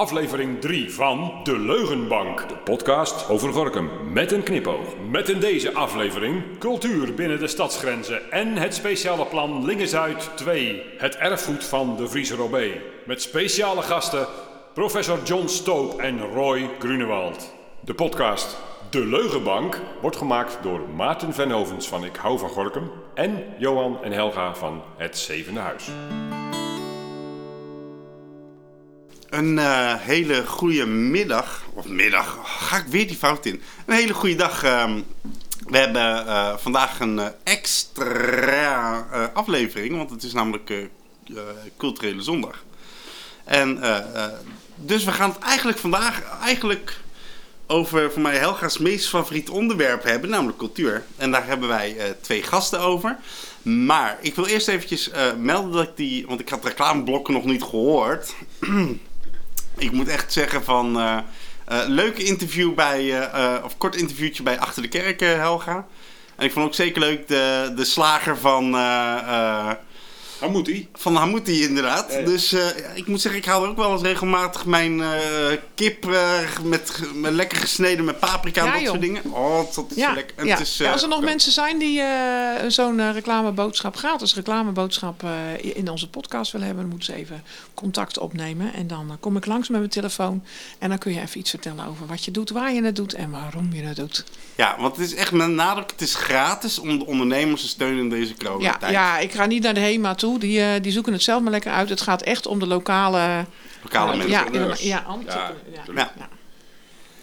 aflevering 3 van De Leugenbank. De podcast over Gorkum met een knipoog. Met in deze aflevering cultuur binnen de stadsgrenzen en het speciale plan Lingezuid 2. Het erfgoed van de Friese Robé. Met speciale gasten professor John Stoop en Roy Grunewald. De podcast De Leugenbank wordt gemaakt door Maarten Venhovens van Ik Hou van Gorkum en Johan en Helga van Het Zevende Huis. Een eh, hele goede middag. Of middag, ga ik weer die fout in. Een hele goede dag. ehm. we hebben eh, vandaag een eh, extra aflevering, want het is namelijk Culturele Zondag. En dus we gaan het eigenlijk vandaag eigenlijk over voor mij Helga's meest favoriete onderwerp hebben, namelijk cultuur. En daar hebben wij twee gasten over. Maar ik wil eerst eventjes melden dat ik die, want ik had reclameblokken nog niet gehoord. Ik moet echt zeggen van... eh, leuk interview bij... eh, of kort interviewtje bij Achter de Kerk, Helga. En ik vond ook zeker leuk de, de slager van... Hamouti. van Hamouti inderdaad. Ja, ja. Dus eh, ik moet zeggen, ik haal ook wel eens regelmatig mijn eh, kip eh, met, met lekker gesneden met paprika en Ja, dat joh. soort dingen. Oh, dat is Ja, lekker. En ja. het is, Ja, eh, als er nog mensen zijn die eh, zo'n reclameboodschap, gratis reclameboodschap eh, in onze podcast willen hebben, dan moeten ze even contact opnemen. En dan kom ik langs met mijn telefoon en dan kun je even iets vertellen over wat je doet, waar je het doet en waarom je het doet. Ja, want het is echt met nadruk, het is gratis om de ondernemers te steunen in deze Ja, coronatijd. ja, ik ga niet naar de HEMA toe, die, eh, die zoeken het zelf maar lekker uit. Het gaat echt om de lokale... Lokale eh, mensen. Ja, ja, Ja, ja, Ja. ja.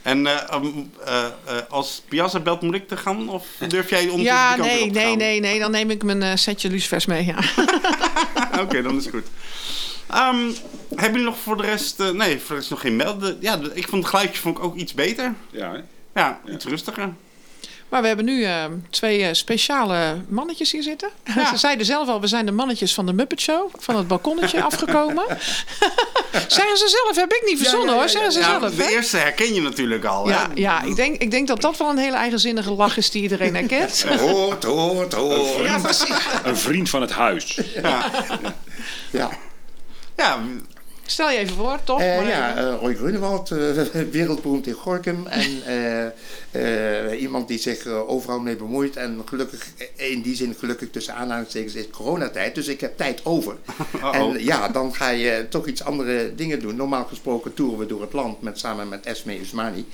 En eh, um, eh, eh, als Piazza belt, moet ik te gaan? Of durf jij Ja, kant weer nee, op te nee, gaan? nee, nee, dan neem ik mijn eh, setje lucifers mee, ja. Oké, dan is het goed. Ehm, hebben jullie nog voor de rest... eh, nee, voor de rest nog geen melden. Ja, ik vond het geluidje vond ik ook iets beter. Ja, hè? Ja, iets rustiger. Maar we hebben nu eh, twee eh, speciale mannetjes hier zitten. Ze zeiden zelf al, we zijn de mannetjes van de Muppet Show. Van het balkonnetje afgekomen. Zeggen ze zelf, heb ik niet verzonnen hoor. Zeggen ze Ja, zelf. de hè? eerste herken je natuurlijk al. Ja, hè? ja ik, denk, ik denk dat dat wel een hele eigenzinnige lach is die iedereen herkent. Hoort, hoort, hoort. Ja, precies. Een vriend van het huis. Ja, Ja, Stel je even voor, toch? Eh, Maar ja eh, Roy Grunewald, eh, wereldberoemd in Gorkum. En eh, eh, iemand die zich overal mee bemoeit. En gelukkig, in die zin gelukkig tussen aanhalingstekens, is coronatijd. Dus ik heb tijd over. Uh-oh. En ja, dan ga je toch iets andere dingen doen. Normaal gesproken toeren we door het land met, samen met Esme Usmani.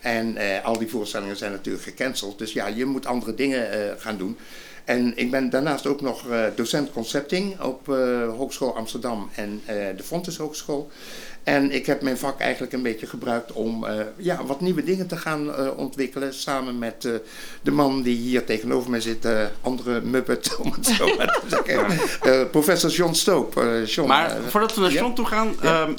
En eh, al die voorstellingen zijn natuurlijk gecanceld. Dus ja, je moet andere dingen eh, gaan doen. En ik ben daarnaast ook nog eh, docent concepting op eh, Hogeschool Amsterdam en eh, de Fontes Hogeschool. En ik heb mijn vak eigenlijk een beetje gebruikt om ja, wat nieuwe dingen te gaan ontwikkelen. Samen met de man die hier tegenover mij zit, de andere Muppet, om het zo maar te zeggen. Professor John Stoop. John, maar voordat we naar ja. John toe gaan... Ja. ehm,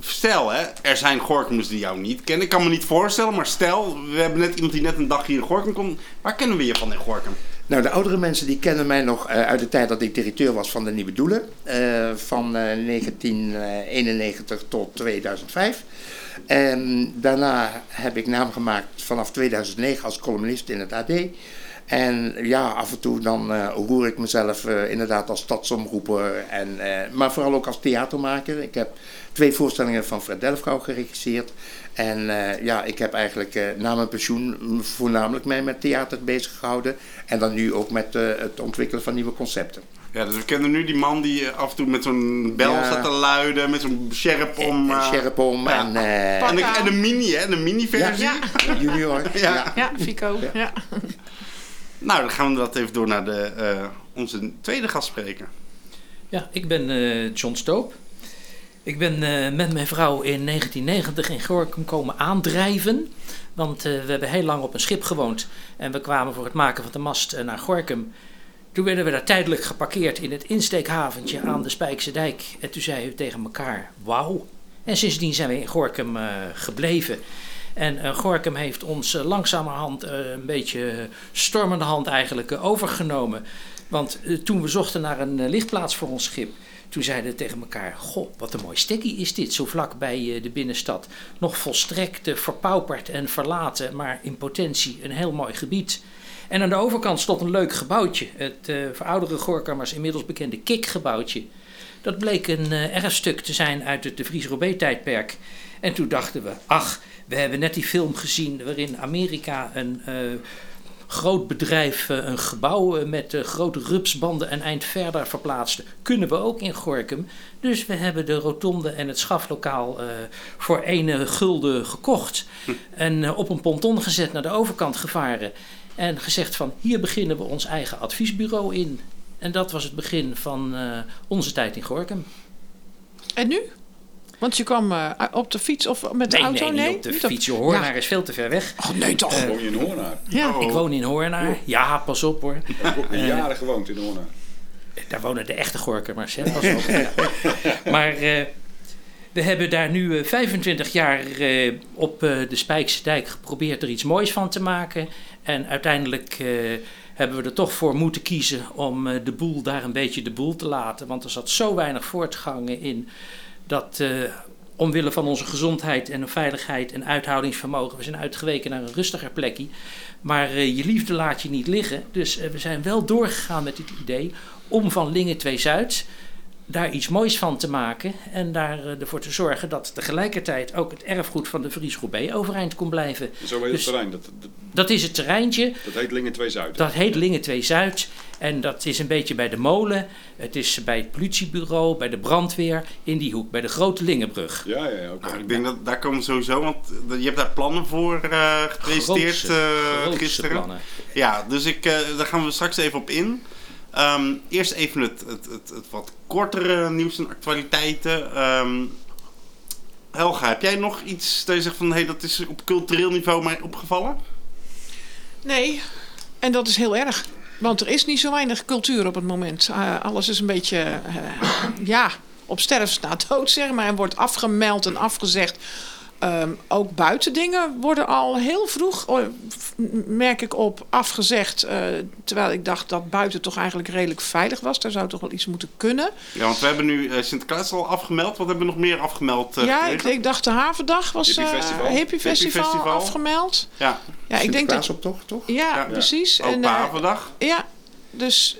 stel, hè, er zijn Gorkums die jou niet kennen. Ik kan me niet voorstellen, maar stel... We hebben net iemand die net een dag hier in Gorkum komt. Waar kennen we je van in Gorkum? Nou, de oudere mensen die kennen mij nog eh, uit de tijd dat ik directeur was van de Nieuwe Doelen. eh, van eh, 1991 tot 2005. En daarna heb ik naam gemaakt vanaf 2009 als columnist in het AD. En ja, af en toe dan eh roer ik mezelf eh, inderdaad als stadsomroeper. En, eh, maar vooral ook als theatermaker. Ik heb twee voorstellingen van Fred Delfgauw geregisseerd. En eh, ja, ik heb eigenlijk eh, na mijn pensioen voornamelijk mij met theater bezig gehouden. En dan nu ook met eh, het ontwikkelen van nieuwe concepten. Ja, dus we kennen nu die man die af en toe met zo'n bel Ja. staat te luiden. Met zo'n sjerp om... en eh, sjerp om ja. en, en, de, aan. en de mini, hè? De mini-versie. Ja. junior. Ja. ja. Ja, Fico. Ja. Nou, dan gaan we dat even door naar de, eh, onze tweede gastspreker. Ja, ik ben eh, John Stoop. Ik ben eh, met mijn vrouw in 1990 in Gorkum komen aandrijven. Want we hebben heel lang op een schip gewoond. En we kwamen voor het maken van de mast naar Gorkum. Toen werden we daar tijdelijk geparkeerd in het insteekhaventje aan de Spijkse dijk. En toen zeiden we tegen elkaar, wauw. En sindsdien zijn we in Gorkum gebleven. En eh, Gorkum heeft ons eh, langzamerhand eh, een beetje stormende hand eigenlijk overgenomen. Want toen we zochten naar een lichtplaats voor ons schip, toen zeiden tegen elkaar: Goh, wat een mooi stekkie is dit, zo vlak bij de binnenstad. Nog volstrekt verpauperd en verlaten, maar in potentie een heel mooi gebied. En aan de overkant stond een leuk gebouwtje, het oudere Gorkamers inmiddels bekende Kikgebouwtje. Dat bleek een uh, erfstuk te zijn uit het de Vries-Robé-tijdperk. En toen dachten we, ach, we hebben net die film gezien waarin Amerika een uh, groot bedrijf uh, een gebouw met grote rupsbanden een eind verder verplaatste. Kunnen we ook in Gorkum. Dus we hebben de rotonde en het schaflokaal voor ene gulden gekocht. En op een ponton gezet naar de overkant gevaren. En gezegd van hier beginnen we ons eigen adviesbureau in. En dat was het begin van onze tijd in Gorkum. En nu? Want je kwam uh, op de fiets of met de nee, auto? Nee, nee, op de niet fiets. Je Hoornaar ja. is veel te ver weg. Oh nee toch? Uh, woon je in Hoornaar? Ja. Ik woon in Hoornaar. Ja, pas op hoor. Ik heb ook jaren gewoond in Hoornaar. Daar wonen de echte Gorkumers, hè? Pas op. maar we hebben daar nu 25 jaar op de Spijkse Dijk geprobeerd er iets moois van te maken. En uiteindelijk hebben we er toch voor moeten kiezen om uh, de boel daar een beetje de boel te laten. Want er zat zo weinig voortgang in dat uh, omwille van onze gezondheid en veiligheid en uithoudingsvermogen, we zijn uitgeweken naar een rustiger plekje. Maar uh, je liefde laat je niet liggen. Dus we zijn wel doorgegaan met dit idee om van Lingen 2 Zuid daar iets moois van te maken en daar uh, ervoor te zorgen dat tegelijkertijd ook het erfgoed van de Vries Roubaix overeind kon blijven. Zo heet Dus het terrein. Dat, dat, Dat is het terreintje. dat heet Lingen 2 Zuid. Dat heet Lingen 2 Zuid. En dat is een beetje bij de molen. Het is bij het politiebureau, bij de brandweer, in die hoek, bij de grote Lingenbrug. Ja, ja, ja. oké. Nou, ik denk dat daar komen we sowieso, want eh, je hebt daar plannen voor eh, gepresenteerd Grootse- eh, grootse gisteren. plannen. Ja, dus ik, eh, daar gaan we straks even op in. Ehm, eerst even het, het, het, wat kortere nieuws en actualiteiten. Ehm, Helga, heb jij nog iets dat je zegt van hey, dat is op cultureel niveau mij opgevallen? Nee, en dat is heel erg. Want er is niet zo weinig cultuur op het moment. Eh, alles is een beetje, eh, ja, op sterfs na dood, zeg maar. En wordt afgemeld en afgezegd. Ehm, ook buitendingen worden al heel vroeg, f- merk ik op, afgezegd. eh, terwijl ik dacht dat buiten toch eigenlijk redelijk veilig was. Daar zou toch wel iets moeten kunnen. Ja, want we hebben nu eh, Sinterklaas al afgemeld. Wat hebben we nog meer afgemeld? eh, ja, ik, ik dacht de Havendag was Hippie eh, Festival. Hippie Festival, Hippie Festival. afgemeld. ja. Ja, ik denk dat. op toch, toch? Ja, Ja. precies. Ook En, eh, Havendag. Ja, dus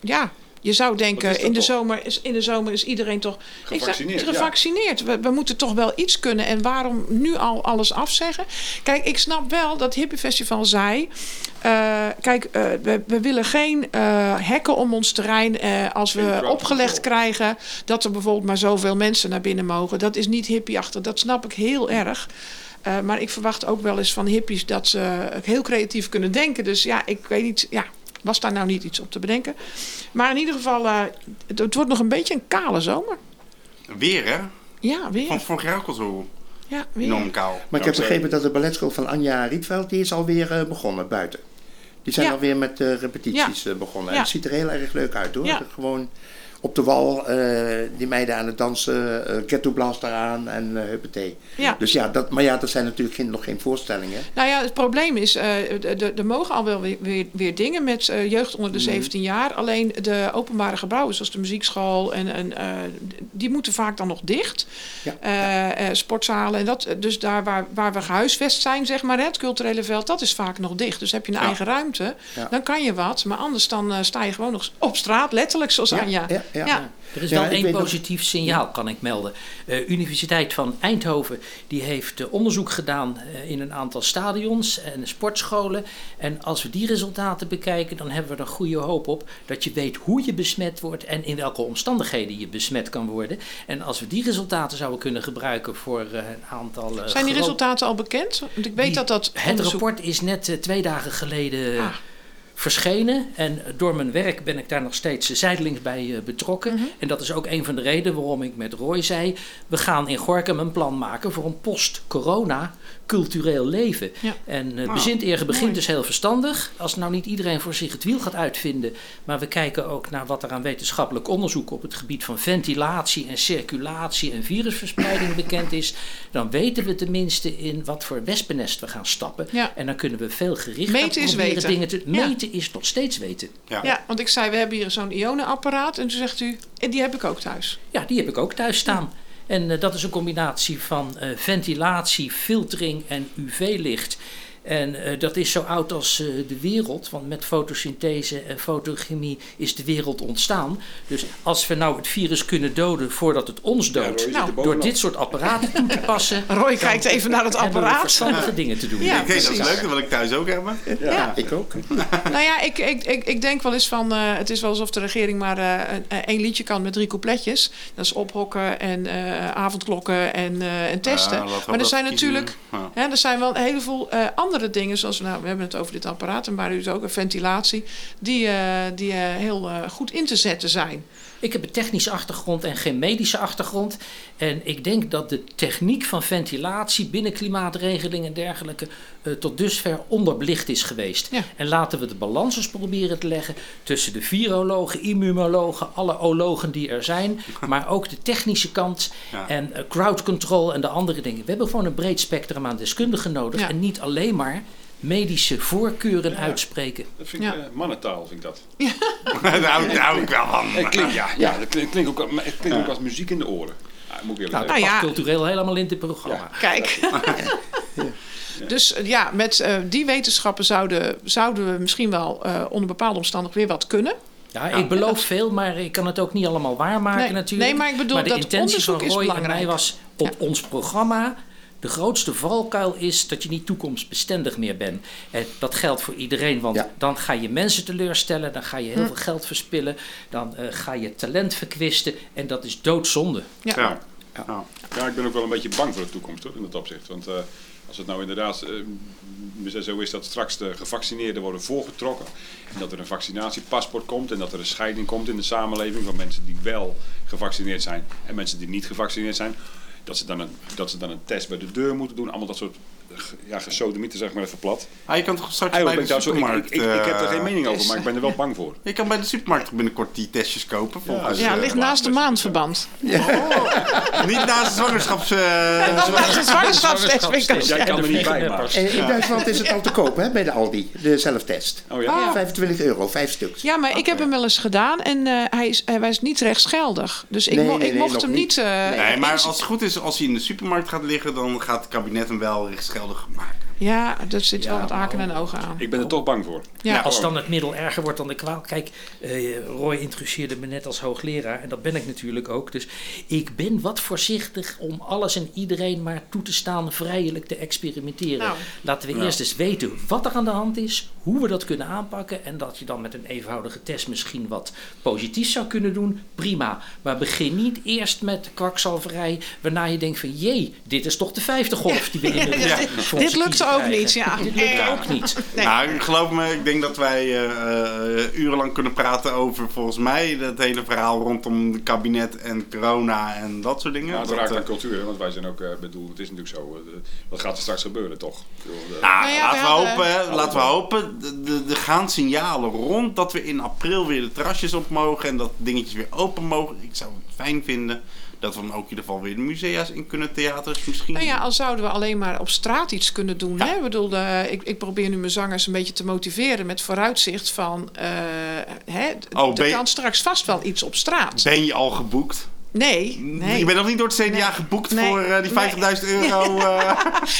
ja, je zou denken, in de, zomer is, in de zomer is iedereen toch ik zeg, Gevaccineerd, ja. gevaccineerd. We, we moeten toch wel iets kunnen. En waarom nu al alles afzeggen? Kijk, ik snap wel dat Hippie Festival zei... eh, kijk, eh, we, we willen geen eh, hekken om ons terrein als we opgelegd krijgen... dat er bijvoorbeeld maar zoveel mensen naar binnen mogen. Dat is niet hippieachtig. Dat snap ik heel erg. Maar ik verwacht ook wel eens van hippies dat ze heel creatief kunnen denken. Dus ja, ik weet niet. Ja, was daar nou niet iets op te bedenken? Maar in ieder geval, eh, het, het wordt nog een beetje een kale zomer. Weer hè? Ja, weer. Van vorig jaar ook al zo Ja, weer. enorm kaal. Maar ik heb begrepen dat de balletschool van Anja Rietveld, die is alweer eh, begonnen buiten. Die zijn Ja. alweer met eh, repetities begonnen. En het ziet er heel erg leuk uit hoor. Ja. Gewoon op de wal, eh, die meiden aan het dansen, eh ghetto blaster aan en huppatee. Ja. Dus ja, dat, maar ja, dat zijn natuurlijk geen, nog geen voorstellingen. Nou ja, het probleem is, eh, er mogen al wel weer, weer, weer dingen met jeugd onder de Mhm. 17 jaar. Alleen de openbare gebouwen, zoals de muziekschool, en, en, die moeten vaak dan nog dicht. Ja. Sportzalen en dat. Dus daar waar, waar we gehuisvest zijn, zeg maar, het culturele veld, dat is vaak nog dicht. Dus heb je een Ja. eigen ruimte, dan kan je wat. Maar anders dan sta je gewoon nog op straat, letterlijk, zoals Anja. ja, ja. Ja. Er is Ja, wel ik één positief signaal, kan ik melden. Eh Universiteit van Eindhoven die heeft eh, onderzoek gedaan eh, in een aantal stadions en sportscholen. En als we die resultaten bekijken, dan hebben we er goede hoop op dat je weet hoe je besmet wordt en in welke omstandigheden je besmet kan worden. En als we die resultaten zouden kunnen gebruiken voor eh, een aantal. eh, Zijn die resultaten al bekend? Want ik weet Die- dat dat Het rapport is net twee dagen geleden Ah. Verschenen. En door mijn werk ben ik daar nog steeds zijdelings bij eh, betrokken. Mhm. En dat is ook een van de redenen waarom ik met Roy zei... we gaan in Gorkum een plan maken voor een post-corona cultureel leven. Ja. En uh, Nou, bezint eerder begint mooi. dus heel verstandig. Als nou niet iedereen voor zich het wiel gaat uitvinden... maar we kijken ook naar wat er aan wetenschappelijk onderzoek... op het gebied van ventilatie en circulatie en virusverspreiding bekend is... dan weten we tenminste in wat voor wespennest we gaan stappen. Ja. En dan kunnen we veel gerichter Meten is proberen weten. dingen te... Ja. Meten is nog steeds weten. Ja. Ja, want ik zei, we hebben hier zo'n ionenapparaat. En toen zegt u, en die heb ik ook thuis. Ja, die heb ik ook thuis staan. En eh, dat is een combinatie van eh, ventilatie, filtering en UV-licht. En eh, dat is zo oud als eh, de wereld, want met fotosynthese en fotochemie is de wereld ontstaan. Dus als we nou het virus kunnen doden voordat het ons doodt, Nou, door dit soort apparaten toe te passen, Roy kijkt even naar het apparaat. verstandige dingen te doen. Ja. Dat is leuk. Dat wil ik thuis ook hebben. Ja. Ik ook. Nou ja, ik, ik, ik, ik denk wel eens van... eh, het is wel alsof de regering maar eh, een- één liedje kan met drie coupletjes. Dat is ophokken en eh, avondklokken en, eh, en testen. Ja, laten we maar er zijn natuurlijk... Ja. Hè, er zijn wel een heleboel eh, andere dingen, zoals nou, we hebben het over dit apparaat, maar dus ook een ventilatie, die, eh, die eh, heel eh, goed in te zetten zijn. Ik heb een technische achtergrond en geen medische achtergrond. En ik denk dat de techniek van ventilatie binnen klimaatregeling en dergelijke eh, tot dusver onderbelicht is geweest. Ja. En laten we de balans eens proberen te leggen tussen de virologen, immunologen, alle ologen die er zijn, maar ook de technische kant Ja. en eh, crowd control en de andere dingen. We hebben gewoon een breed spectrum aan deskundigen nodig Ja. en niet alleen maar medische voorkeuren uitspreken. Dat vind ik Ja. eh, mannentaal, vind ik dat. daar, hou, daar hou ik wel van. Het klinkt, ja, ja, dat klinkt, klinkt ook, het klinkt ook als muziek in de oren. Ja, moet ik Nou. Nou ja. cultureel helemaal in dit programma. Kijk. Dus eh, ja, met eh, die wetenschappen zouden, zouden we misschien wel eh, onder bepaalde omstandigheden weer wat kunnen. Ja, ik beloof veel, maar ik kan het ook niet allemaal waarmaken Nee, natuurlijk. nee, maar ik bedoel de dat intentie van onderzoek is Roy en belangrijk. mij was op ons programma... De grootste valkuil is dat je niet toekomstbestendig meer bent. En dat geldt voor iedereen, want Ja. dan ga je mensen teleurstellen, dan ga je Hm. heel veel geld verspillen, dan eh, ga je talent verkwisten en dat is doodzonde. Ja. Ja. Ja. Ja, ik ben ook wel een beetje bang voor de toekomst hoor, in dat opzicht. Want eh, als het nou inderdaad eh, zo is dat straks de gevaccineerden worden voorgetrokken. En dat er een vaccinatiepaspoort komt en dat er een scheiding komt in de samenleving van mensen die wel gevaccineerd zijn en mensen die niet gevaccineerd zijn. Dat ze dan een, dat ze dan een test bij de deur moeten doen. Allemaal dat soort ja, gesodemieten, zeg maar even plat. Ah, je kan toch straks Eigenlijk bij de ik, daar zo, ik, ik, supermarkt... ik, ik heb er geen eh, mening over, maar ik ben er wel bang voor. Je kan bij de supermarkt binnenkort die testjes kopen. Volgens, Ja, eh, ligt naast de maandverband. Niet naast de zwangerschaps... eh, naast de zwangerschapstestwinkels. Jij Ja. kan er niet bij, maar. In Duitsland is het al te koop hè, bij de Aldi, de zelftest. Oh ja? 25 euro, vijf stuks. Ja, maar ik heb hem wel eens gedaan en eh, hij, is, hij was niet rechtsgeldig. Dus ik, Nee, mo- nee, ik nee, mocht nog hem niet. eh, Nee, maar als het goed is, als hij in de supermarkt gaat liggen, dan gaat het kabinet hem wel rechtsgeldig maken. Ja, er zit wel wat aken en ogen aan. Ik ben er toch bang voor. Ja. Als dan het middel erger wordt dan de kwaal. Kijk, eh, Roy introduceerde me net als hoogleraar en dat ben ik natuurlijk ook. Dus ik ben wat voorzichtig om alles en iedereen maar toe te staan vrijelijk te experimenteren. Nou. Laten we eerst eens weten wat er aan de hand is, hoe we dat kunnen aanpakken en dat je dan met een eenvoudige test misschien wat positiefs zou kunnen doen. Prima, maar begin niet eerst met kwakzalverij waarna je denkt van jee, dit is toch de vijfde golf die we in de Ja. voor Dit lukt ook krijgen. niet, ja. Dit lukt ook niet. Nee. Nou, geloof me, ik denk dat wij eh, eh, urenlang kunnen praten over, volgens mij, dat hele verhaal rondom het kabinet en corona en dat soort dingen. Ja, het Dat, raakt eh, aan cultuur, hè, want wij zijn ook, eh, bedoel, het is natuurlijk zo. eh, wat gaat er straks gebeuren, toch? Eh, Nou, Nou ja, laten, we hadden- hopen, hè, laten we hopen. de- de- Er gaan signalen rond dat we in april weer de terrasjes op mogen en dat dingetjes weer open mogen. Ik zou het fijn vinden dat we dan ook in ieder geval weer de musea's in kunnen, theaters misschien. Nou ja, al zouden we alleen maar op straat iets kunnen doen. Ja. Hè? Ik, bedoel, eh, ik, ik probeer nu mijn zangers een beetje te motiveren met vooruitzicht van... eh, hè, Oh, er je- kan straks vast wel iets op straat. Ben je al geboekt? Nee, nee. Je bent nog niet door het CDA Nee. geboekt Nee. voor eh, die Nee. 50.000 euro? eh,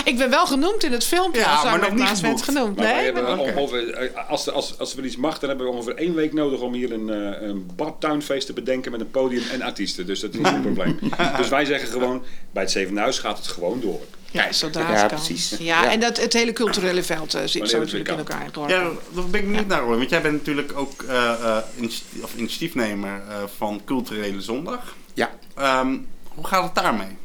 Ik ben wel genoemd in het filmpje. Ja, als maar nog niet genoemd. Maar Nee, hebben maar- ongeveer, eh, als, er- als, als er iets mag, dan hebben we ongeveer één week nodig om hier een, eh, een badtuinfeest te bedenken met een podium en artiesten. Dus dat is niet een probleem. Dus wij zeggen gewoon, bij het Zevende Huis gaat het gewoon door. Ja, zodra Ja, het kan. precies. Ja, Ja. en dat, het hele culturele veld uh, zit zo natuurlijk in elkaar geworpen. ja, daar ben ik benieuwd naar hoor. Want jij bent natuurlijk ook eh, eh, initi- of initiatiefnemer eh, van Culturele Zondag. Ja. Ehm, hoe gaat het daarmee?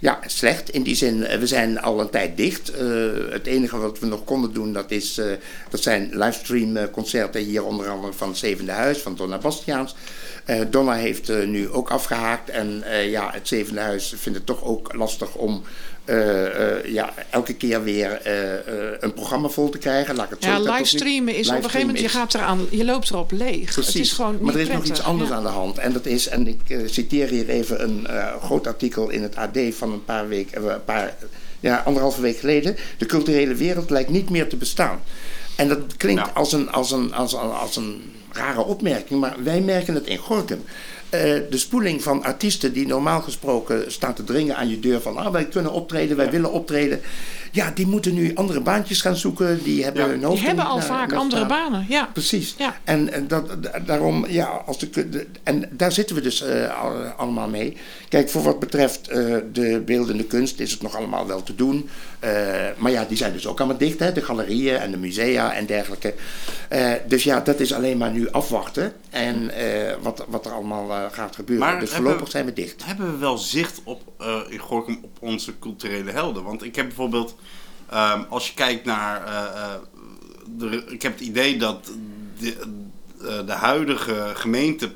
Ja, slecht. In die zin, eh, we zijn al een tijd dicht. Eh, het enige wat we nog konden doen, dat, is, eh, dat zijn livestream eh, concerten hier onder andere van het Zevende Huis, van Donna Bastiaans. Eh, Donna heeft eh, nu ook afgehaakt en eh, ja, het Zevende Huis vindt het toch ook lastig om eh, eh, ja, elke keer weer eh, eh, een programma vol te krijgen. Laat ik het zo Ja, livestreamen is op een gegeven moment, je, gaat eraan, je loopt erop leeg. Precies. Het is gewoon maar er is nog iets anders Ja. aan de hand. En dat is, en ik eh, citeer hier even een eh, groot artikel in het AD van een paar weken, eh, een paar, ja, anderhalve week geleden. De culturele wereld lijkt niet meer te bestaan. En dat klinkt Ja. als, een, als, een, als, een, als een rare opmerking, maar wij merken het in Gorkum. Eh, de spoeling van artiesten die normaal gesproken staan te dringen aan je deur van ah, wij kunnen optreden, wij willen optreden. Ja, die moeten nu andere baantjes gaan zoeken. Die hebben Ja. hun Die hebben al vaak naar andere staan. banen. Ja. Precies. Ja. En, en dat, da- daarom, ja, als de, de- en daar zitten we dus eh, al- allemaal mee. Kijk, voor wat betreft eh, de beeldende kunst is het nog allemaal wel te doen. Maar ja, die zijn dus ook allemaal dicht, hè? de galerieën en de musea en dergelijke. Dus ja, dat is alleen maar nu afwachten en wat, wat er allemaal gaat gebeuren. Maar dus voorlopig zijn we dicht. Hebben we wel zicht op, eh in Gorkum op onze culturele helden? Want ik heb bijvoorbeeld, ehm, als je kijkt naar. eh, eh, de, ik heb het idee dat de, eh, de huidige gemeente,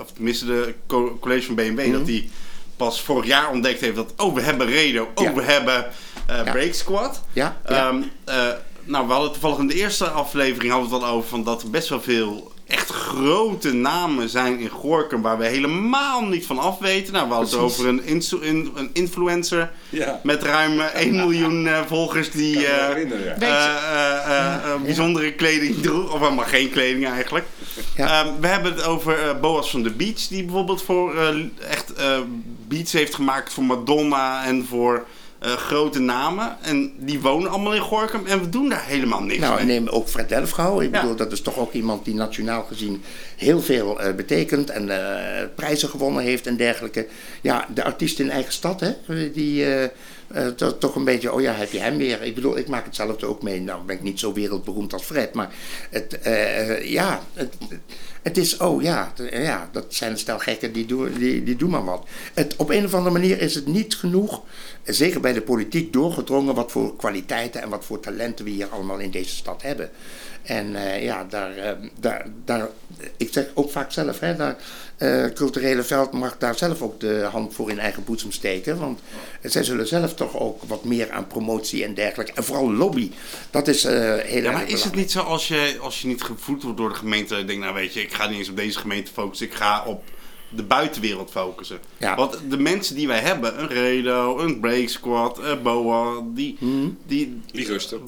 of tenminste de co- college van BMW, dat die pas vorig jaar ontdekt heeft dat. Oh, we hebben Redo, oh, Ja. we hebben eh Ja. Break Squad. Ja. Ehm, eh, nou, we hadden toevallig in de eerste aflevering hadden we het al over van dat er best wel veel echt grote namen zijn in Gorkum waar we helemaal niet van af weten. Nou, we hadden het over een, in- een influencer Ja. met ruim eh, 1 miljoen eh, volgers die eh, eh, eh, eh, eh, bijzondere kleding droeg, of helemaal geen kleding eigenlijk. Ja. Ehm, we hebben het over eh, Boas van de Beach, die bijvoorbeeld voor eh, echt eh, beats heeft gemaakt voor Madonna en voor eh, grote namen. En die wonen allemaal in Gorkum en we doen daar helemaal niks Nou, mee. en neem ook Fred Delfgauw. Ik Ja. bedoel, dat is toch ook iemand die nationaal gezien heel veel eh, betekent en eh, prijzen gewonnen heeft en dergelijke. Ja, de artiest in eigen stad, hè, die to- toch een beetje, oh ja, heb je hem weer. Ik bedoel, ik maak hetzelfde ook mee. Nou, ben ik niet zo wereldberoemd als Fred, maar het, ja, het, het is, oh ja, t- ja, dat zijn een stel gekken die doen, die, die doen maar wat. Het, op een of andere manier is het niet genoeg, eh, zeker bij de politiek, doorgedrongen wat voor kwaliteiten en wat voor talenten we hier allemaal in deze stad hebben. En eh, ja, daar, eh, daar, daar, ik zeg ook vaak zelf, hè, daar, eh, culturele veld mag daar zelf ook de hand voor in eigen boezem steken. Want zij zullen zelf toch ook wat meer aan promotie en dergelijke. En vooral lobby. Dat is eh heel erg maar is het niet zo als je, als je niet gevoed wordt door de gemeente, denkt, nou weet je, ik ga niet eens op deze gemeente focussen, ik ga op de buitenwereld focussen. Ja. Want de mensen die wij hebben, een Redo, een Break Squad, een Boa, die, Hmm. die, Die rusten.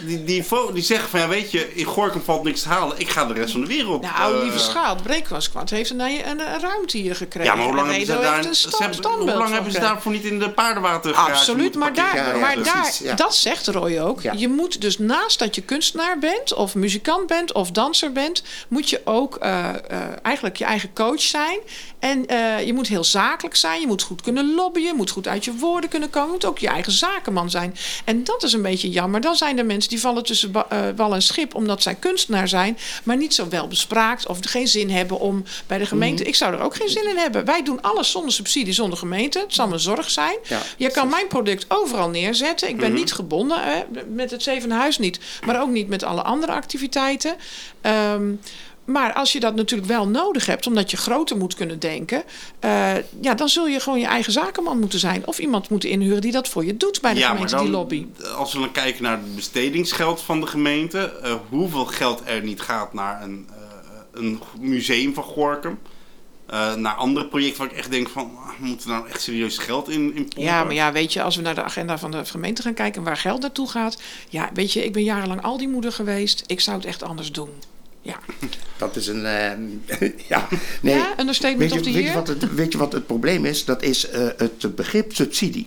Die, die, die zeggen van ja, weet je, in Gorkum valt niks te halen, ik ga de rest van de wereld. Nou, eh, lieve schaal, Breakfast heeft een, een, een ruimte hier gekregen. Ja, maar hoe lang En hebben ze daar, heeft een ze sta- hebben- hoe lang hebben ze daarvoor niet in de paardenwater Absoluut, maar daar, Ja, ja, maar precies, daar dat zegt Roy ook. Ja. Je moet dus naast dat je kunstenaar bent, of muzikant bent, of danser bent, moet je ook eh, eh, eigenlijk je eigen coach zijn. En eh, je moet heel zakelijk zijn, je moet goed kunnen lobbyen, je moet goed uit je woorden kunnen komen, je moet ook je eigen zakenman zijn. En dat is een beetje jammer. Dan zijn er mensen die vallen tussen ba- eh, wal en schip, omdat zij kunstenaar zijn, maar niet zo wel bespraakt of geen zin hebben om bij de gemeente. Mhm. Ik zou er ook geen zin in hebben. Wij doen alles zonder subsidie, zonder gemeente. Het zal mijn zorg zijn. Ja, je kan mijn product overal neerzetten. Ik ben Mhm. niet gebonden, hè, met het Zevende Huis niet, maar ook niet met alle andere activiteiten. Ehm, maar als je dat natuurlijk wel nodig hebt, omdat je groter moet kunnen denken, eh, ja, dan zul je gewoon je eigen zakenman moeten zijn. Of iemand moeten inhuren die dat voor je doet bij de Ja, maar gemeente, dan, die lobby. als we dan kijken naar het bestedingsgeld van de gemeente, eh, hoeveel geld er niet gaat naar een, eh, een museum van Gorkum, naar andere projecten waar ik echt denk van, ah, we moeten nou echt serieus geld in, in pompen. Ja, maar ja, weet je, als we naar de agenda van de gemeente gaan kijken en waar geld naartoe gaat. Ja, weet je, ik ben jarenlang al die moeder geweest. Ik zou het echt anders doen. Ja, Dat is een. eh, ja, nee. ja understatement Weet je, weet, je wat het, weet je wat het probleem is? Dat is eh, het begrip subsidie.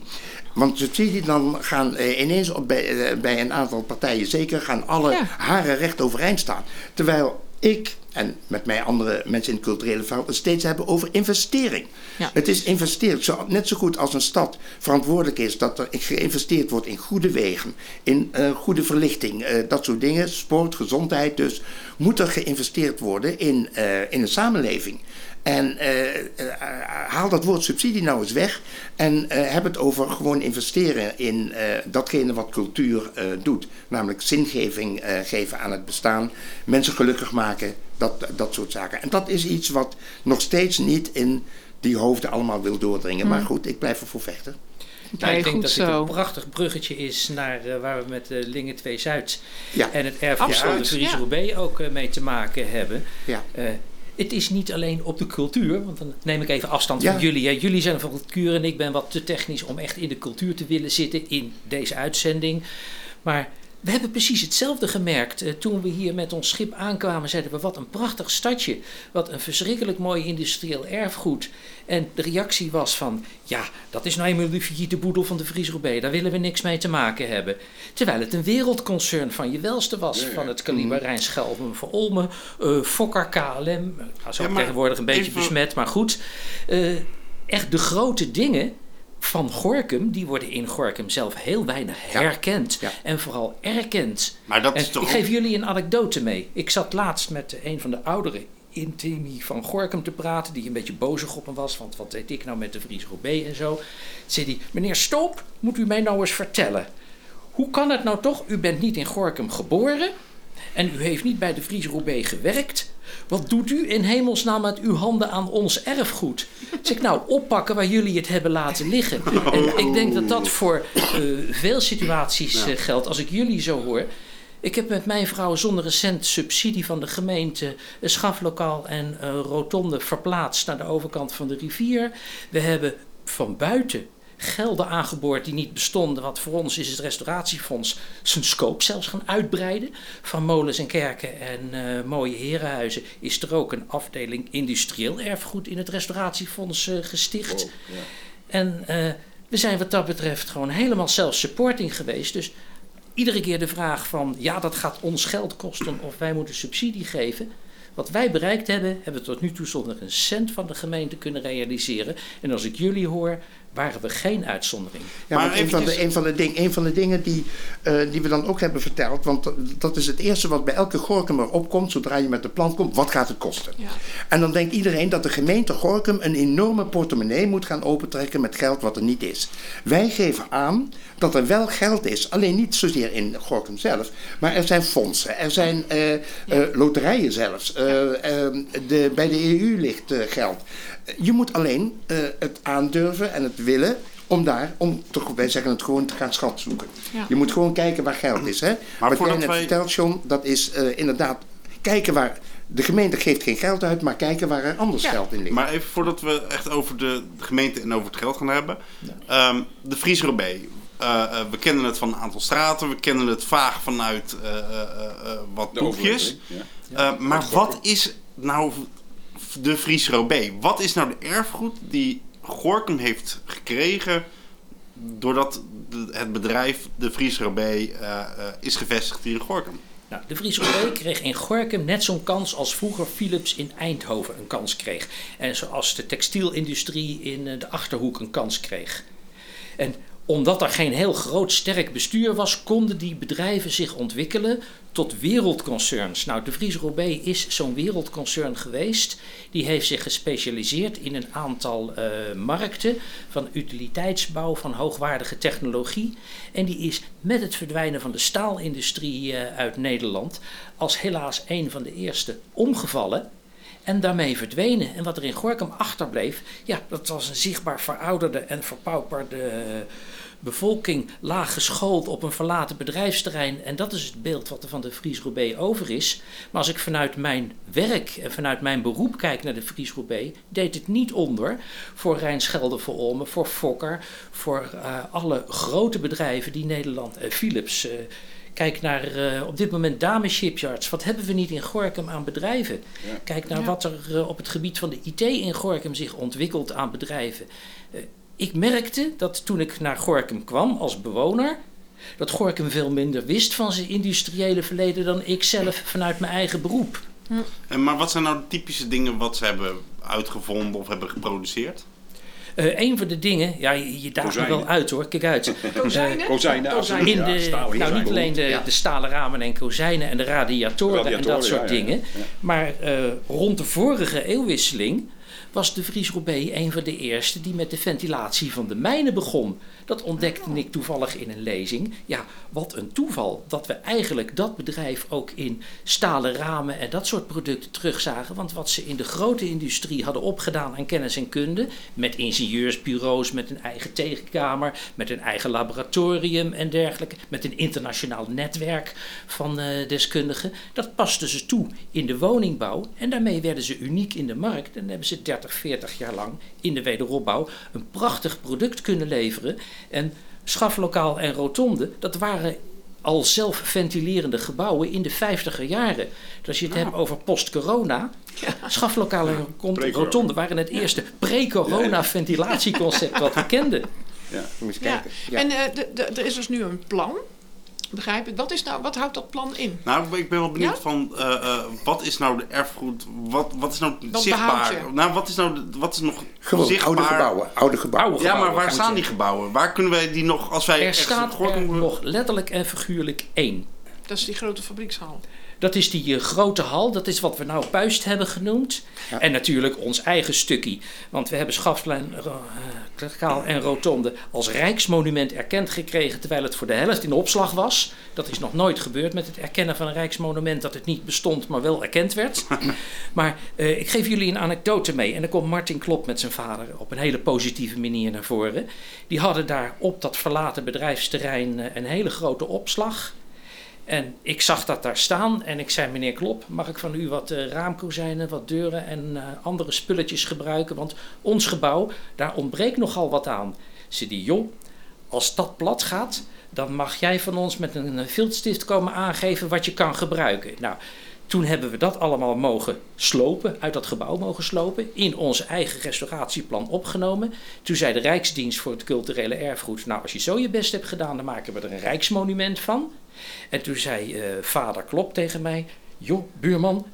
Want subsidie, dan gaan eh, ineens op, bij, bij een aantal partijen zeker gaan alle Ja. haren recht overeind staan. Terwijl ik en met mij andere mensen in het culturele veld het steeds hebben over investering. Ja. Het is investeren. Zo, net zo goed als een stad verantwoordelijk is dat er geïnvesteerd wordt in goede wegen, in eh, goede verlichting, eh, dat soort dingen, sport, gezondheid. Dus moet er geïnvesteerd worden in, eh, in een samenleving. En eh, eh, haal dat woord subsidie nou eens weg en eh, heb het over gewoon investeren in eh, datgene wat cultuur eh, doet. Namelijk zingeving eh, geven aan het bestaan, mensen gelukkig maken, dat, dat soort zaken. En dat is iets wat nog steeds niet in die hoofden allemaal wil doordringen. Maar goed, ik blijf ervoor vechten. Nou, ik denk goed dat dit een prachtig bruggetje is naar waar we met eh, Lingen 2 Zuid Ja. en het erfgoed van de ja. Roubaix ook mee te maken hebben. Ja. Het is niet alleen op de cultuur, want dan neem ik even afstand Ja. van jullie. hè. Jullie zijn van cultuur en ik ben wat te technisch om echt in de cultuur te willen zitten in deze uitzending. Maar we hebben precies hetzelfde gemerkt. Eh, toen we hier met ons schip aankwamen, zeiden we: wat een prachtig stadje. Wat een verschrikkelijk mooi industrieel erfgoed. En de reactie was van: ja, dat is nou eenmaal de failliete boedel van de Fries Roubaix. Daar willen we niks mee te maken hebben. Terwijl het een wereldconcern van je welste was. Van het kaliber Rijnschelven, Van Olmen, eh Fokker, KLM. Nou, zo Ja, tegenwoordig een beetje even- besmet, maar goed. Eh, echt de grote dingen van Gorkum, die worden in Gorkum zelf heel weinig herkend. Ja. En vooral erkend. Maar dat is toch ik geef jullie een anekdote mee. Ik zat laatst met een van de oudere intimi van Gorkum te praten, die een beetje bozig op me was, want wat weet ik nou met de Fries Roubaix en zo. Zei hij, meneer Stoop, moet u mij nou eens vertellen. Hoe kan het nou toch, u bent niet in Gorkum geboren en u heeft niet bij de Fries Roubaix gewerkt. Wat doet u in hemelsnaam met uw handen aan ons erfgoed? Zeg ik nou, oppakken waar jullie het hebben laten liggen. En ik denk dat dat voor eh, veel situaties eh, geldt. Als ik jullie zo hoor. Ik heb met mijn vrouw zonder een cent subsidie van de gemeente een schaflokaal en een rotonde verplaatst naar de overkant van de rivier. We hebben van buiten gelden aangeboord die niet bestonden. Want voor ons is het restauratiefonds zijn scope zelfs gaan uitbreiden. Van molens en kerken en eh, mooie herenhuizen is er ook een afdeling industrieel erfgoed in het restauratiefonds eh, gesticht. En eh, we zijn wat dat betreft gewoon helemaal self-supporting geweest. Dus iedere keer de vraag van ja, dat gaat ons geld kosten of wij moeten subsidie geven. Wat wij bereikt hebben, hebben we tot nu toe zonder een cent van de gemeente kunnen realiseren. En als ik jullie hoor, waren we geen uitzondering. Ja, Maar een, van de, een, van de ding, een van de dingen die, eh, die we dan ook hebben verteld, want dat- is het eerste wat bij elke Gorkumer opkomt zodra je met de plan komt, wat gaat het kosten? Ja. En dan denkt iedereen dat de gemeente Gorkum een enorme portemonnee moet gaan opentrekken met geld wat er niet is. Wij geven aan dat er wel geld is, alleen niet zozeer in Gorkum zelf, maar er zijn fondsen, er zijn eh, eh, loterijen zelfs, eh, eh, de, bij de EU ligt eh, geld. Je moet alleen eh, het aandurven en het willen om daar, om toch, wij zeggen het gewoon, te gaan schat zoeken. Ja. Je moet gewoon kijken waar geld is. Hè? Wat jij net wij- vertelt, John, dat is eh, inderdaad kijken waar... De gemeente geeft geen geld uit, maar kijken waar er anders Ja. geld in ligt. Maar even voordat we echt over de gemeente en over het geld gaan hebben. Ehm, de Fries Roubaix. Eh, we kennen het van een aantal straten. We kennen het vaag vanuit eh, eh, eh, eh, wat De boekjes. ja. Eh, maar wat is nou de Fries Roubaix? Wat is nou de erfgoed die Gorkum heeft gekregen... doordat het bedrijf de Fries Roubaix eh, eh, is gevestigd hier in Gorkum? Nou, de Fries Roubaix kreeg in Gorkum net zo'n kans als vroeger Philips in Eindhoven een kans kreeg. En zoals de textielindustrie in eh, de Achterhoek een kans kreeg. En omdat er geen heel groot sterk bestuur was, konden die bedrijven zich ontwikkelen tot wereldconcerns. Nou, de Fries Roubaix is zo'n wereldconcern geweest. Die heeft zich gespecialiseerd in een aantal eh, markten van utiliteitsbouw, van hoogwaardige technologie. En die is met het verdwijnen van de staalindustrie eh, uit Nederland als helaas een van de eerste omgevallen. En daarmee verdwenen. En wat er in Gorkum achterbleef, ja, dat was een zichtbaar verouderde en verpauperde eh, bevolking, laag geschoold op een verlaten bedrijfsterrein. En dat is het beeld wat er van de Fries Roubaix over is. Maar als ik vanuit mijn werk en vanuit mijn beroep kijk naar de Fries Roubaix, deed het niet onder voor Rijnschelde voor Olmen, voor Fokker, voor eh, alle grote bedrijven die Nederland, eh, Philips. eh, Kijk naar eh, op dit moment Dame Shipyards. Wat hebben we niet in Gorkum aan bedrijven? Kijk naar Ja. wat er op het gebied van de IT in Gorkum zich ontwikkelt aan bedrijven. Ik merkte dat toen ik naar Gorkum kwam als bewoner, dat Gorkum veel minder wist van zijn industriële verleden dan ik zelf vanuit mijn eigen beroep. En, maar wat zijn nou de typische dingen wat ze hebben uitgevonden of hebben geproduceerd? Eh, een van de dingen, ja, je, je daagt me Kozijnen. wel uit hoor, kijk uit. Kozijnen? Kozijnen, absoluut. In de, nou, niet kozijnen. alleen de, Ja. de stalen ramen en kozijnen en de radiatoren, en dat soort ja, ja, ja. dingen. Ja. Maar eh, rond de vorige eeuwwisseling was de Fries Roubaix een van de eerste die met de ventilatie van de mijnen begon. Dat ontdekte ik toevallig in een lezing. Ja, wat een toeval dat we eigenlijk dat bedrijf ook in stalen ramen en dat soort producten terugzagen. Want wat ze in de grote industrie hadden opgedaan aan kennis en kunde, met ingenieursbureaus, met een eigen tegenkamer, met een eigen laboratorium en dergelijke, met een internationaal netwerk van eh, deskundigen, dat pasten ze toe in de woningbouw en daarmee werden ze uniek in de markt en hebben ze 30, 40 jaar lang in de wederopbouw een prachtig product kunnen leveren. En schaflokaal en rotonde, dat waren al zelfventilerende gebouwen in de 50er jaren. Dus als je het hebt over post-corona. Schaflokalen en rotonde waren het eerste pre-corona ventilatieconcept wat we kenden. Moet je Ja. kijken. Ja. En eh, er is dus nu een plan. Begrijp ik. Wat, is nou, wat houdt dat plan in? Nou, ik ben wel benieuwd Ja? van eh, eh, wat is nou de erfgoed? Wat, wat is nou Wat zichtbaar? Nou, wat is nou de- wat is nog Gewoon zichtbaar? oude gebouwen. Oude gebouwen. Oude Ja, maar waar staan die gebouwen? Waar kunnen wij die nog als wij Er staat er nog letterlijk en figuurlijk één. Dat is die grote fabriekshal. Dat is die eh, grote hal, dat is wat we nou puist hebben genoemd. Ja. En natuurlijk ons eigen stukje. Want we hebben Schaflijn, uh, Kaal en Rotonde als rijksmonument erkend gekregen... terwijl het voor de helft in opslag was. Dat is nog nooit gebeurd met het erkennen van een rijksmonument... dat het niet bestond, maar wel erkend werd. maar eh, ik geef jullie een anekdote mee. En dan komt Martin Klop met zijn vader op een hele positieve manier naar voren. Die hadden daar op dat verlaten bedrijfsterrein eh, een hele grote opslag... En ik zag dat daar staan en ik zei: Meneer Klop, mag ik van u wat eh, raamkozijnen, wat deuren en eh, andere spulletjes gebruiken? Want ons gebouw, daar ontbreekt nogal wat aan. Ze die joh, als dat plat gaat, dan mag jij van ons met een viltstift komen aangeven wat je kan gebruiken. Nou, toen hebben we dat allemaal mogen slopen, uit dat gebouw mogen slopen, in ons eigen restauratieplan opgenomen. Toen zei de Rijksdienst voor het culturele erfgoed: Nou, als je zo je best hebt gedaan, dan maken we er een rijksmonument van. En toen zei eh, vader Klop tegen mij: Joh, buurman,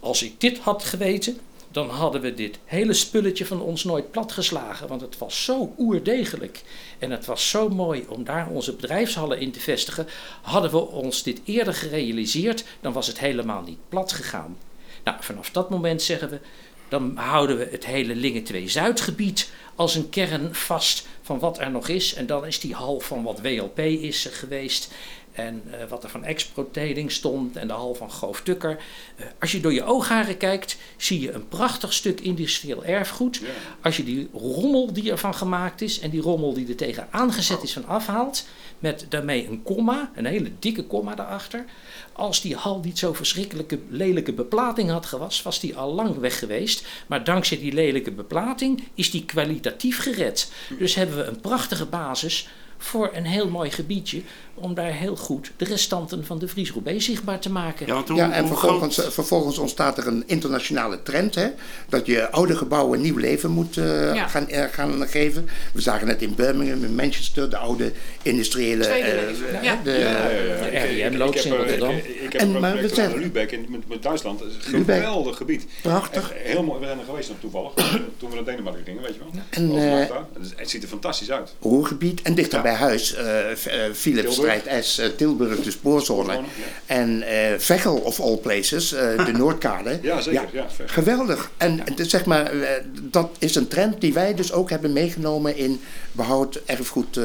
als ik dit had geweten, dan hadden we dit hele spulletje van ons nooit platgeslagen. Want het was zo oerdegelijk. En het was zo mooi om daar onze bedrijfshallen in te vestigen. Hadden we ons dit eerder gerealiseerd, dan was het helemaal niet plat gegaan. Nou, vanaf dat moment zeggen we. Dan houden we het hele Lingen 2 Zuidgebied als een kern vast van wat er nog is. En dan is die hal van wat WLP is geweest. En eh, wat er van Exproteding stond en de hal van Goof Tukker. Eh, als je door je oogharen kijkt, zie je een prachtig stuk industrieel erfgoed. Als je die rommel die ervan gemaakt is en die rommel die er tegen aangezet is van afhaalt, met daarmee een komma, een hele dikke komma daarachter. Als die hal niet zo verschrikkelijke lelijke beplating had gewas, was die al lang weg geweest. Maar dankzij die lelijke beplating is die kwalitatief gered. Dus hebben we een prachtige basis voor een heel mooi gebiedje om daar heel goed de restanten van de Fries Roubaix zichtbaar te maken. Ja, want hoe, Ja, en vervolgens, groot... vervolgens ontstaat er een internationale trend. Hè, dat je oude gebouwen nieuw leven moet eh, Ja. gaan, eh, gaan geven. We zagen het in Birmingham, in Manchester, de oude industriële... Tweede eh, leven, eh, ja. de, Ja, RIM loods heb, in Rotterdam. Ik, ik heb En, een maar we zijn- Lübeck in met, met Duitsland. Is een Lübeck. geweldig gebied. Prachtig. Echt Heel mooi. We zijn er geweest dan toevallig. toen we naar Denemarken gingen, weet je wel. En, eh. Het ziet er fantastisch uit. Roergebied en dichter Ja. bij huis eh eh, Philips S, eh, Tilburg, de spoorzone. En eh Veghel of all places, eh, de Noordkade. Ja, zeker. Ja, geweldig. En zeg maar, eh, dat is een trend die wij dus ook hebben meegenomen in behoud erfgoed eh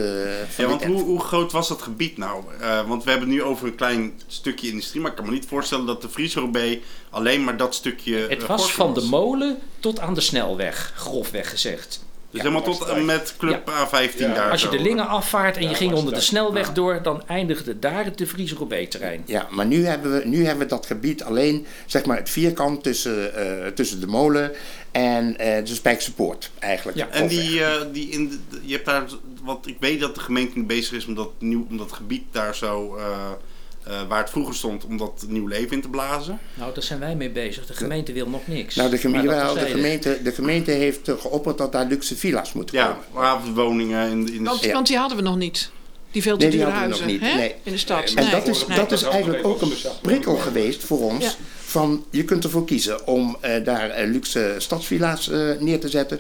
van Ja, want hoe, groot was dat gebied nou? Eh, want we hebben het nu over een klein stukje industrie, maar ik kan me niet voorstellen dat de Friese alleen maar dat stukje. Het was van de molen tot aan de snelweg, grofweg gezegd. Dus helemaal tot en met Club A15 Ja. daar. Als je zo. de Lingen afvaart en je ging onder de snelweg door, dan eindigde daar het de Fries Roubaix-terrein. Ja, maar nu hebben, we, nu hebben we dat gebied alleen, zeg maar, het vierkant tussen, eh, tussen de molen en eh, de Spijkse Poort eigenlijk. Ja. En die, eh, die in de, je hebt daar, wat ik weet dat de gemeente nu bezig is om dat, nieuw, om dat gebied daar zo, eh, waar het vroeger stond, om dat nieuw leven in te blazen. Nou, daar zijn wij mee bezig. De gemeente wil nog niks. Nou, de, geme- Maar dat jawel, de, gemeente, de gemeente heeft eh, geopperd dat daar luxe villa's moeten Ja, komen. havenwoningen in, in de Want, Ja. want die hadden we nog niet. Die veel te Nee, die dure hadden we huizen nog niet, nee. in de stad. En En Nee. dat is, Nee. dat is eigenlijk ook een prikkel geweest voor ons. Ja. Van je kunt ervoor kiezen om eh, daar luxe stadsvilla's eh, neer te zetten.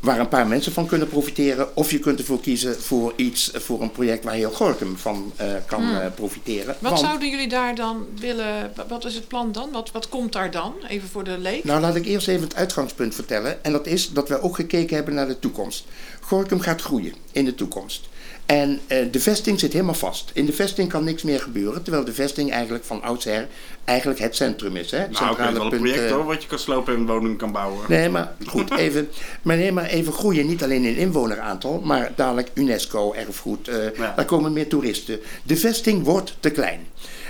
Waar een paar mensen van kunnen profiteren. Of je kunt ervoor kiezen voor iets, voor een project waar heel Gorkum van eh, kan Hmm. eh, profiteren. Wat Want- zouden jullie daar dan willen... wa- Wat is het plan dan? Wat, wat komt daar dan? Even voor de leek. Nou, laat ik eerst even het uitgangspunt vertellen. En dat is dat we ook gekeken hebben naar de toekomst. Gorkum gaat groeien in de toekomst. En eh, de vesting zit helemaal vast. In de vesting kan niks meer gebeuren. Terwijl de vesting eigenlijk van oudsher eigenlijk het centrum is. Hè? Het Nou, weet wel een project eh, hoor, wat je kan slopen en een woning kan bouwen. Nee, maar goed, even, maar nee, maar even groeien. Niet alleen in inwoneraantal, maar dadelijk UNESCO, erfgoed. Ja. Daar komen meer toeristen. De vesting wordt te klein.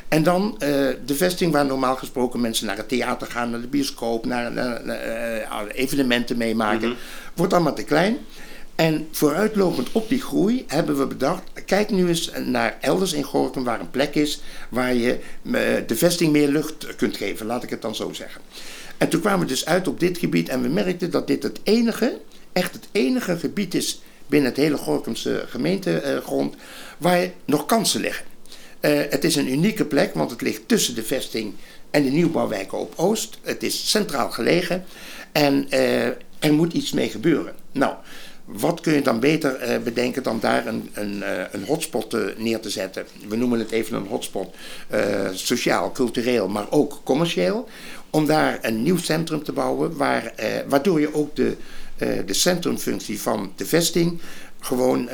En dan de vesting waar normaal gesproken mensen naar het theater gaan, naar de bioscoop, naar, naar- naar, evenementen meemaken, wordt allemaal te klein. En vooruitlopend op die groei hebben we bedacht, kijk nu eens naar elders in Gorkum waar een plek is waar je eh, de vesting meer lucht kunt geven, laat ik het dan zo zeggen. En toen kwamen we dus uit op dit gebied en we merkten dat dit het enige, echt het enige gebied is binnen het hele Gorkumse gemeentegrond waar nog kansen liggen. Uh, het is een unieke plek, want het ligt tussen de vesting en de nieuwbouwwijken op Oost. Het is centraal gelegen en uh, er moet iets mee gebeuren. Nou, wat kun je dan beter uh, bedenken dan daar een, een, een hotspot neer te zetten? We noemen het even een hotspot, sociaal, cultureel, maar ook commercieel. Om daar een nieuw centrum te bouwen, waar, waardoor je ook de, de centrumfunctie van de vesting gewoon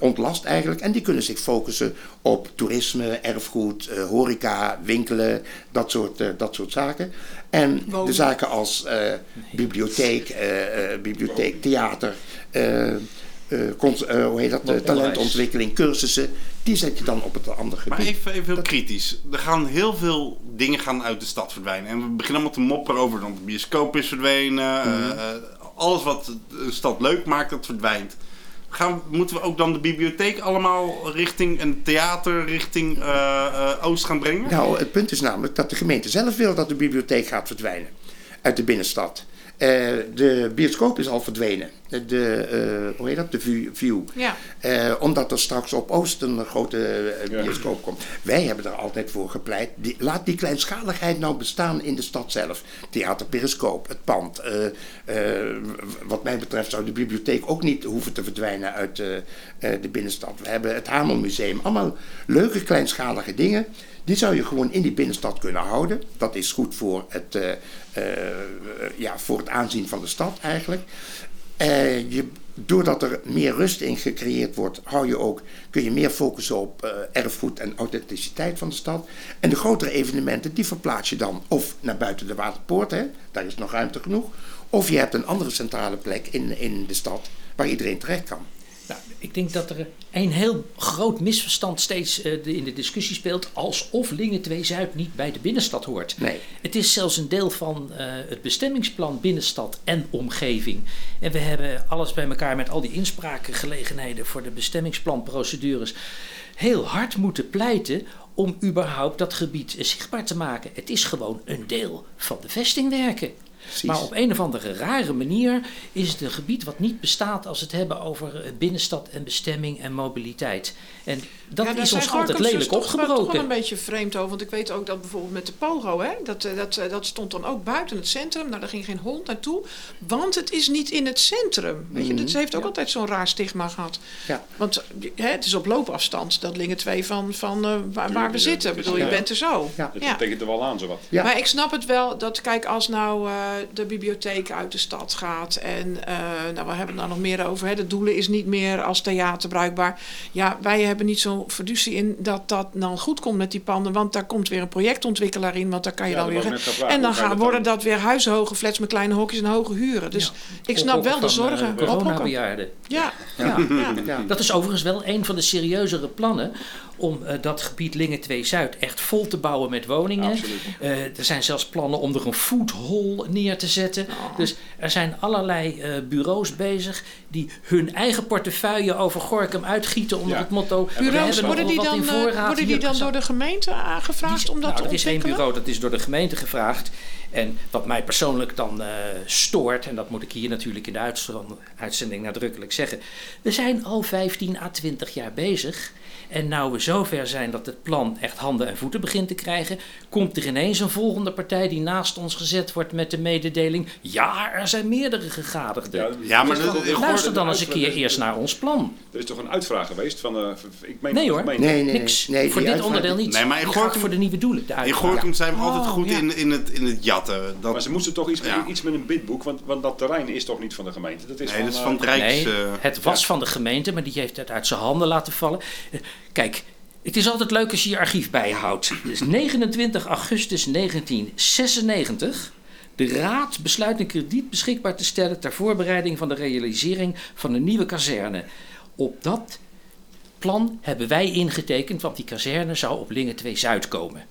ontlast eigenlijk. En die kunnen zich focussen op toerisme, erfgoed, horeca, winkelen, dat soort, dat soort zaken. En Wonen. de zaken als bibliotheek, bibliotheek, theater, hoe heet dat, talentontwikkeling, cursussen, die zet je dan op het andere gebied. Maar even, even heel dat... kritisch. Er gaan heel veel dingen gaan uit de stad verdwijnen. En we beginnen allemaal te mopperen over, want de bioscoop is verdwenen. Mm. alles wat een stad leuk maakt, dat verdwijnt. Gaan, moeten we ook dan de bibliotheek allemaal richting een theater, richting uh, uh, Oost gaan brengen? Nou, het punt is namelijk dat de gemeente zelf wil dat de bibliotheek gaat verdwijnen uit de binnenstad. Uh, de bioscoop is al verdwenen. De, uh, hoe heet dat? De View. Ja. Uh, omdat er straks op Oost een grote bioscoop komt. Wij hebben er altijd voor gepleit. Die, laat die kleinschaligheid nou bestaan in de stad zelf. Theater Periscoop, het pand. wat mij betreft zou de bibliotheek ook niet hoeven te verdwijnen uit de binnenstad. We hebben het Hamelmuseum. Allemaal leuke kleinschalige dingen. Die zou je gewoon in die binnenstad kunnen houden. Dat is goed voor het, uh, uh, ja, voor het aanzien van de stad eigenlijk. Uh, je, doordat er meer rust in gecreëerd wordt, hou je ook, kun je meer focussen op erfgoed en authenticiteit van de stad. En de grotere evenementen, die verplaats je dan of naar buiten de Waterpoort, hè, daar is nog ruimte genoeg. Of je hebt een andere centrale plek in, in de stad waar iedereen terecht kan. Ik denk dat er een heel groot misverstand steeds uh, de, in de discussie speelt. alsof Lingen 2 Zuid niet bij de binnenstad hoort. Nee. Het is zelfs een deel van uh, het bestemmingsplan binnenstad en omgeving. En we hebben alles bij elkaar met al die inspraakgelegenheden voor de bestemmingsplanprocedures. heel hard moeten pleiten om überhaupt dat gebied zichtbaar te maken. Het is gewoon een deel van de vestingwerken. Precies. Maar op een of andere rare manier is het een gebied wat niet bestaat als we het hebben over eh, binnenstad en bestemming en mobiliteit. En dat ja, is ons altijd lelijk toch, opgebroken. toch wel een beetje vreemd over. Want ik weet ook dat bijvoorbeeld met de Pogo, hè, dat, eh, dat, dat stond dan ook buiten het centrum. Nou, daar ging geen hond naartoe. Want het is niet in het centrum. Weet je, dat heeft ook ja. altijd zo'n raar stigma gehad. Ja. Want hè, het is op loopafstand, dat lingen twee van, van uh, waar, waar, we zitten. Ik bedoel, je bent er zo. Ja. Dat betekent er wel aan, zowat. Ja. Maar ik snap het wel, dat kijk, als nou uh, de bibliotheek uit de stad gaat en uh, nou, we hebben het nou nog meer over, hè, de doelen is niet meer als theater bruikbaar. Ja, wij hebben niet zo'n verducie in dat dat dan goed komt met die panden, want daar komt weer een projectontwikkelaar in, want daar kan je Ja, dan weer... en dan gaan, worden dat weer huishoge flats met kleine hokjes en hoge huren. Dus ik snap wel de zorgen. eh, Ophokken. coronabejaarden. Ja, Ja. ja. Ja. Dat is overigens wel een van de serieuzere plannen om eh, dat gebied Lingen 2 Zuid echt vol te bouwen met woningen. Eh, er zijn zelfs plannen om er een food hall neer te zetten. Dus er zijn allerlei eh, bureaus bezig die hun eigen portefeuille over Gorkum uitgieten onder Ja. het motto. Bureaus, worden die dan, worden die dan door de gemeente aangevraagd Die- om dat nou, te is één bureau, dat is door de gemeente gevraagd. En wat mij persoonlijk dan eh, stoort, en dat moet ik hier natuurlijk in de uitzend- uitzending nadrukkelijk zeggen. We zijn al 15 à 20 jaar bezig. En nou we zover zijn dat het plan echt handen en voeten begint te krijgen, komt er ineens een volgende partij die naast ons gezet wordt met de mededeling: ja, er zijn meerdere gegadigden. Ja, maar dat- toch- ik ik Luister dan een eens een keer eerst naar ons plan. Er is toch een uitvraag geweest van, eh, ik meen Nee hoor. Nee, nee, nee. Niks. nee, voor dit uitvraag- onderdeel niet. Nee, maar in Gorkum- voor de nieuwe doelen. De In uitvraag. Gorkum zijn we altijd Oh, goed ja. in, in, het, in het jatten. Dat, Maar ze moesten toch iets, Ja. iets met een bidboek, want, want dat terrein is toch niet van de gemeente? Dat is nee, dat is eh, van het Rijks... Nee, eh, het was van de gemeente, maar die heeft het uit zijn handen laten vallen. Kijk, het is altijd leuk als je je archief bijhoudt. Dus 29 augustus 1996. De Raad besluit een krediet beschikbaar te stellen ter voorbereiding van de realisering van een nieuwe kazerne. Op dat plan hebben wij ingetekend, want die kazerne zou op Lingen 2 Zuid komen.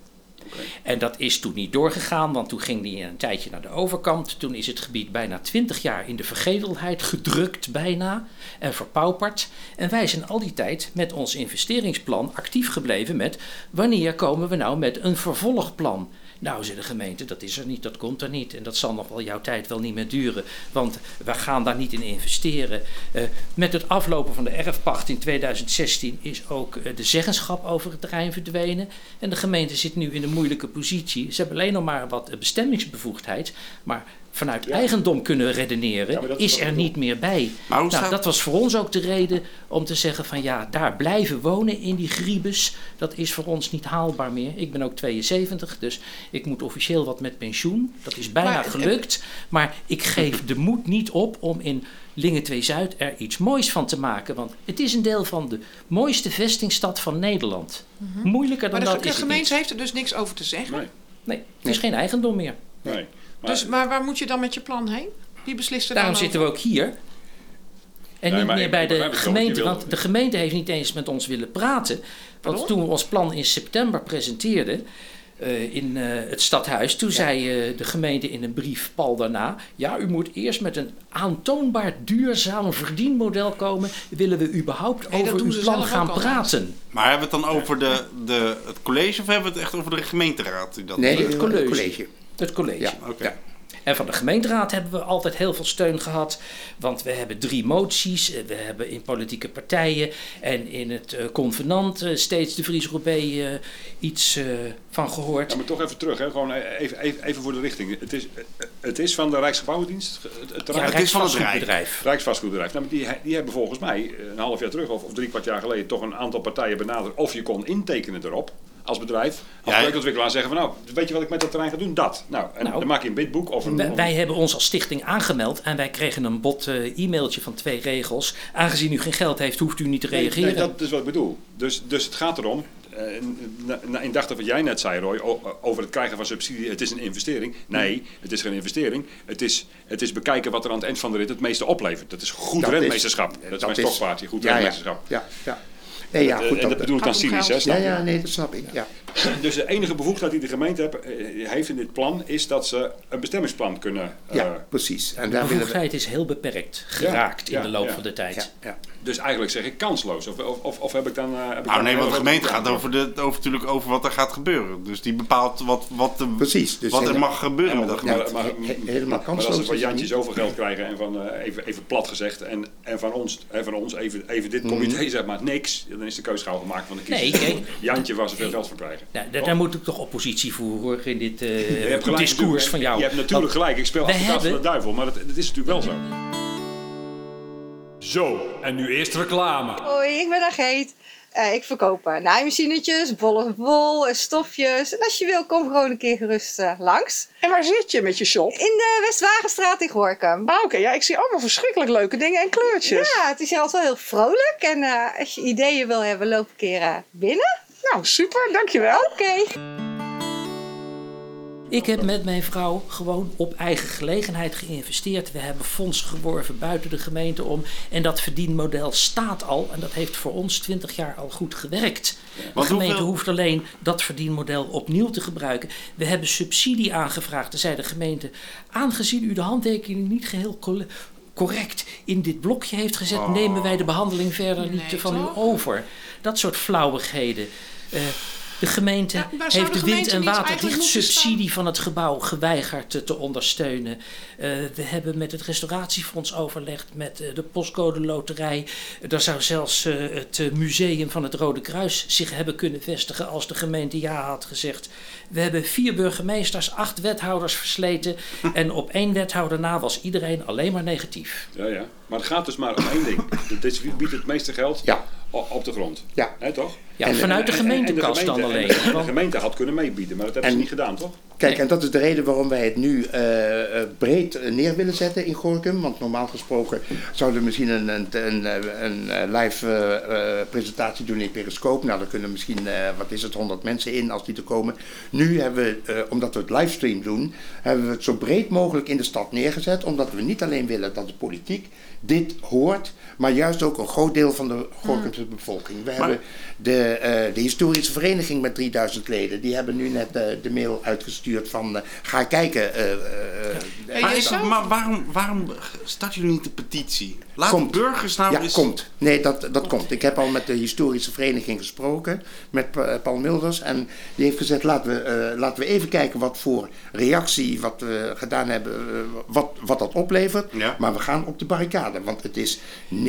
En dat is toen niet doorgegaan, want toen ging die een tijdje naar de overkant. Toen is het gebied bijna 20 jaar in de vergetelheid gedrukt, bijna, en verpauperd. En wij zijn al die tijd met ons investeringsplan actief gebleven met wanneer komen we nou met een vervolgplan. Nou, zei de gemeente, dat is er niet, dat komt er niet. En dat zal nog wel jouw tijd wel niet meer duren, want we gaan daar niet in investeren. Eh, met het aflopen van de erfpacht in 2016 is ook eh, de zeggenschap over het terrein verdwenen. En de gemeente zit nu in een moeilijke positie. Ze hebben alleen nog maar wat bestemmingsbevoegdheid, maar vanuit eigendom kunnen redeneren, Ja, is er niet meer bij. Maar hoe Nou, staat- dat was voor ons ook de reden om te zeggen van ja, daar blijven wonen in die griebes, dat is voor ons niet haalbaar meer. Ik ben ook 72, dus ik moet officieel wat met pensioen. Dat is bijna Maar- gelukt, maar ik geef de moed niet op om in Lingen 2 Zuid er iets moois van te maken, want het is een deel van de mooiste vestingstad van Nederland. Moeilijker dan Maar de, dat de is het gemeente niet. heeft er dus niks over te zeggen. Nee, Nee, het is geen eigendom meer. nee. Maar, Dus, maar waar moet je dan met je plan heen? Wie beslist er Daarom dan zitten we ook hier. En Nee, niet meer bij de gemeente, want de gemeente heeft niet eens met ons willen praten. Want Pardon? toen we ons plan in september presenteerden eh, in eh, het stadhuis, toen zei eh, de gemeente in een brief pal daarna: Ja, u moet eerst met een aantoonbaar duurzaam verdienmodel komen. Willen we überhaupt over uw plan gaan praten? Maar hebben we het dan over de, de, het college of hebben we het echt over de gemeenteraad? Die dat Nee, het het college. Het college. Ja, Oké. ja. En van de gemeenteraad hebben we altijd heel veel steun gehad. Want we hebben drie moties. eh, We hebben in politieke partijen en in het eh, convenant eh, steeds de Vries Roubaix eh, iets eh, van gehoord. Ja, maar toch even terug, hè. Gewoon even, even, even voor de richting. Het is, het is van de Rijksgebouwendienst, het, het terrein. het is van het Rijk. Rijksvastgoedbedrijf. Rijksvastgoedbedrijf. Nou, die, die hebben volgens mij een half jaar terug of, of drie kwart jaar geleden toch een aantal partijen benaderd of je kon intekenen erop als bedrijf. Als Ja, projectontwikkelaar zeggen van nou, weet je wat ik met dat terrein ga doen? Dat. Nou, en Nou. dan maak je een bidboek of een... Wij, hebben ons als stichting aangemeld en wij kregen een bot eh, e-mailtje van twee regels. Aangezien u geen geld heeft, hoeft u niet te reageren. nee, dat is wat ik bedoel. Dus, dus het gaat erom, eh, in dacht wat jij net zei Roy, o- over het krijgen van subsidie, het is een investering. Nee, het is geen investering. Het is, het is bekijken wat er aan het eind van de rit het meeste oplevert. Dat is goed Dat is- rentmeesterschap. Dat is mijn stokpaardje, goed ja, ja, rentmeesterschap. ja, ja. Nee, ja, goed. en dat bedoel ik dan cynisch, hè? ja, ja, nee, dat snap ik. Ja. Dus de enige bevoegdheid die de gemeente heb- eh, heeft in dit plan is dat ze een bestemmingsplan kunnen. eh, ja, precies. En De we... bevoegdheid is heel beperkt geraakt ja, in de loop ja. van de tijd. Ja, ja. Dus eigenlijk zeg ik kansloos. Of, of, of, of heb ik dan. eh, heb ik Nou dan nee, want de gemeente gaat over, de, over, natuurlijk over wat er gaat gebeuren. Dus die bepaalt wat, wat, de, Precies. Dus wat er mag gebeuren met dat Maar, gemeente. maar, he- he- helemaal maar als kansloos ze van Jantje zoveel geld krijgen en van, even, even plat gezegd, en, en van ons, en van ons even, even dit comité zeg maar niks, dan is de keuze gauw gemaakt van de Nee, kiezers. kijk. Jantje waar ze veel geld voor krijgen. Nou, daar, daar moet ik toch oppositie voeren hoor, in dit eh, hebt gelijk discours van jou. Je hebt natuurlijk Want gelijk. Ik speel advocaat van de hebben- duivel, maar dat, dat is natuurlijk wel zo. Zo, en nu eerst reclame. Hoi, ik ben Ageet. Eh ik verkoop eh, naaimachinetjes, bollen wol, eh, stofjes. En als je wil, kom gewoon een keer gerust langs. En waar zit je met je shop? In de Westwagenstraat in Gorkum. Ah, Oké, ja, ik zie allemaal verschrikkelijk leuke dingen en kleurtjes. Ja, het is hier altijd wel heel vrolijk. En eh, als je ideeën wil hebben, loop een keer binnen. Nou, super, dankjewel. Oké. Ik heb met mijn vrouw gewoon op eigen gelegenheid geïnvesteerd. We hebben fondsen geworven buiten de gemeente om. En dat verdienmodel staat al. En dat heeft voor ons 20 jaar al goed gewerkt. De gemeente hoeveel- hoeft alleen dat verdienmodel opnieuw te gebruiken. We hebben subsidie aangevraagd. Toen zei de gemeente, aangezien u de handtekening niet geheel correct in dit blokje heeft gezet, nemen wij de behandeling verder niet van toch? u over. Dat soort flauwigheden. Eh, de gemeente Ja, heeft de de wind- en waterlichtsubsidie van het gebouw geweigerd te, te ondersteunen. Eh, we hebben met het restauratiefonds overlegd, met eh, de postcode loterij. Er zou zelfs eh, het museum van het Rode Kruis zich hebben kunnen vestigen als de gemeente ja had gezegd. We hebben vier burgemeesters, acht wethouders versleten. en op één wethouder na was iedereen alleen maar negatief. Ja, ja. Maar het gaat dus maar om één ding. Dit biedt het meeste geld Ja. Op de grond. Ja. Toch? Ja, En- vanuit de En- en- en gemeentekast dan gemeente- alleen. en- de gemeente had kunnen meebieden, maar dat hebben ze niet gedaan, toch? Kijk, en dat is de reden waarom wij het nu eh, eh, breed eh, neer willen zetten in Gorkum. Want normaal gesproken zouden we misschien een, een, een, een, live presentatie doen in Periscope. Nou, daar kunnen misschien, eh, wat is het, 100 mensen in als die er komen. Nu hebben we, eh, omdat we het livestream doen, hebben we het zo breed mogelijk in de stad neergezet. Omdat we niet alleen willen dat de politiek dit hoort, maar juist ook een groot deel van de Gorkumse bevolking. We hebben de, eh, de historische vereniging met 3000 leden, die hebben nu net eh, de mail uitgestuurd van eh, ga kijken. eh, eh, Maar, is- maar waarom, waarom starten jullie niet de petitie? Laat Komt. de burgers nou ja, eens... komt. Nee, dat, dat komt. Ik heb al met de historische vereniging gesproken, met Pa- Paul Milders. En die heeft gezegd, laten we, eh, laten we even kijken wat voor reactie wat we gedaan hebben, wat, wat dat oplevert. Ja. Maar we gaan op de barricade. Want het is,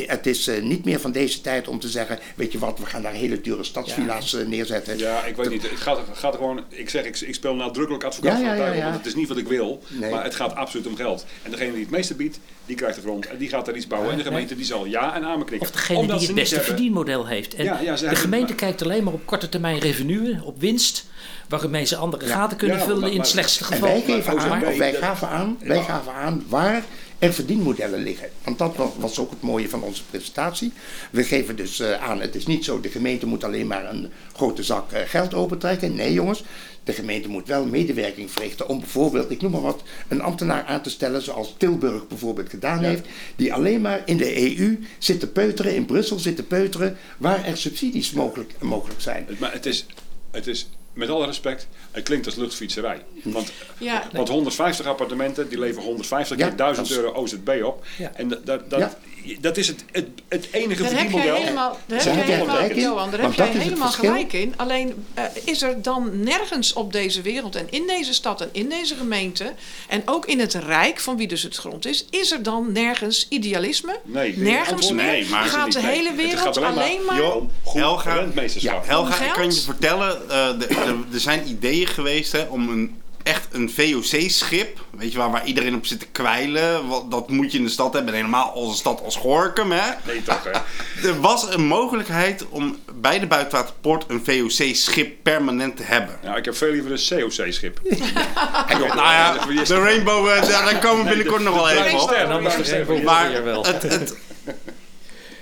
het is eh, niet meer van deze tijd om te zeggen, weet je wat, we gaan daar hele dure stadsvilla's eh, neerzetten. Ja, ik weet niet. Het gaat, het gaat gewoon. Ik zeg, ik, ik speel nadrukkelijk advocaat Ja, van ja, de ja, duivel. ja. want Het is niet wat ik wil, Nee. maar het gaat absoluut om geld. En degene die het meeste biedt, die krijgt de grond en die gaat er iets bouwen. En de gemeente die zal ja en amen knikken. Of degene Omdat die ze het beste hebben- verdienmodel heeft. En Ja, ja, ze de gemeente maar- kijkt alleen maar op korte termijn revenue, op winst, waarmee ze andere gaten kunnen Ja, vullen maar- in het slechtste En geval. wij geven aan, wij gaven aan, wij gaven aan waar er verdienmodellen liggen. Want dat wa- was ook het mooie van onze presentatie. We geven dus eh, aan, het is niet zo, de gemeente moet alleen maar een grote zak eh, geld opentrekken. Nee jongens, de gemeente moet wel medewerking verrichten om bijvoorbeeld, ik noem maar wat, een ambtenaar aan te stellen zoals Tilburg bijvoorbeeld gedaan heeft. Die alleen maar in de EU zit te peuteren, in Brussel zit te peuteren, waar er subsidies mogelijk, mogelijk zijn. Maar het is, het is, met alle respect, het klinkt als luchtfietserij. Want, Ja. want 150 appartementen, die leveren 150 keer Ja, 1000 dat is- euro OZB op. Ja. En dat, dat. Dat is het, het, het enige Daar heb verdienmodel. helemaal, daar heb heb jij jij helemaal, gelijk in, Johan, daar heb want jij helemaal gelijk in. Alleen eh, is er dan nergens op deze wereld en in deze stad en in deze gemeente en ook in het Rijk, van wie dus het grond is, is er dan nergens idealisme? Nee, nergens meer. nee, maar- gaat de Nee, hele het wereld gaat alleen maar- alleen maar. Om goed Helga, ja, Helga, Om ik kan je vertellen, eh, er zijn ideeën geweest hè, om een, echt een VOC-schip, weet je waar, waar iedereen op zit te kwijlen. Wat, dat moet je in de stad hebben, en helemaal als een stad als Gorkum. Hè. Nee, toch hè? Er was een mogelijkheid om bij de buitenwaterpoort een VOC-schip permanent te hebben. Nou, ik heb veel liever een COC-schip. Nou ja, de Rainbow, eh, daar komen we binnenkort nog wel even op. Maar het,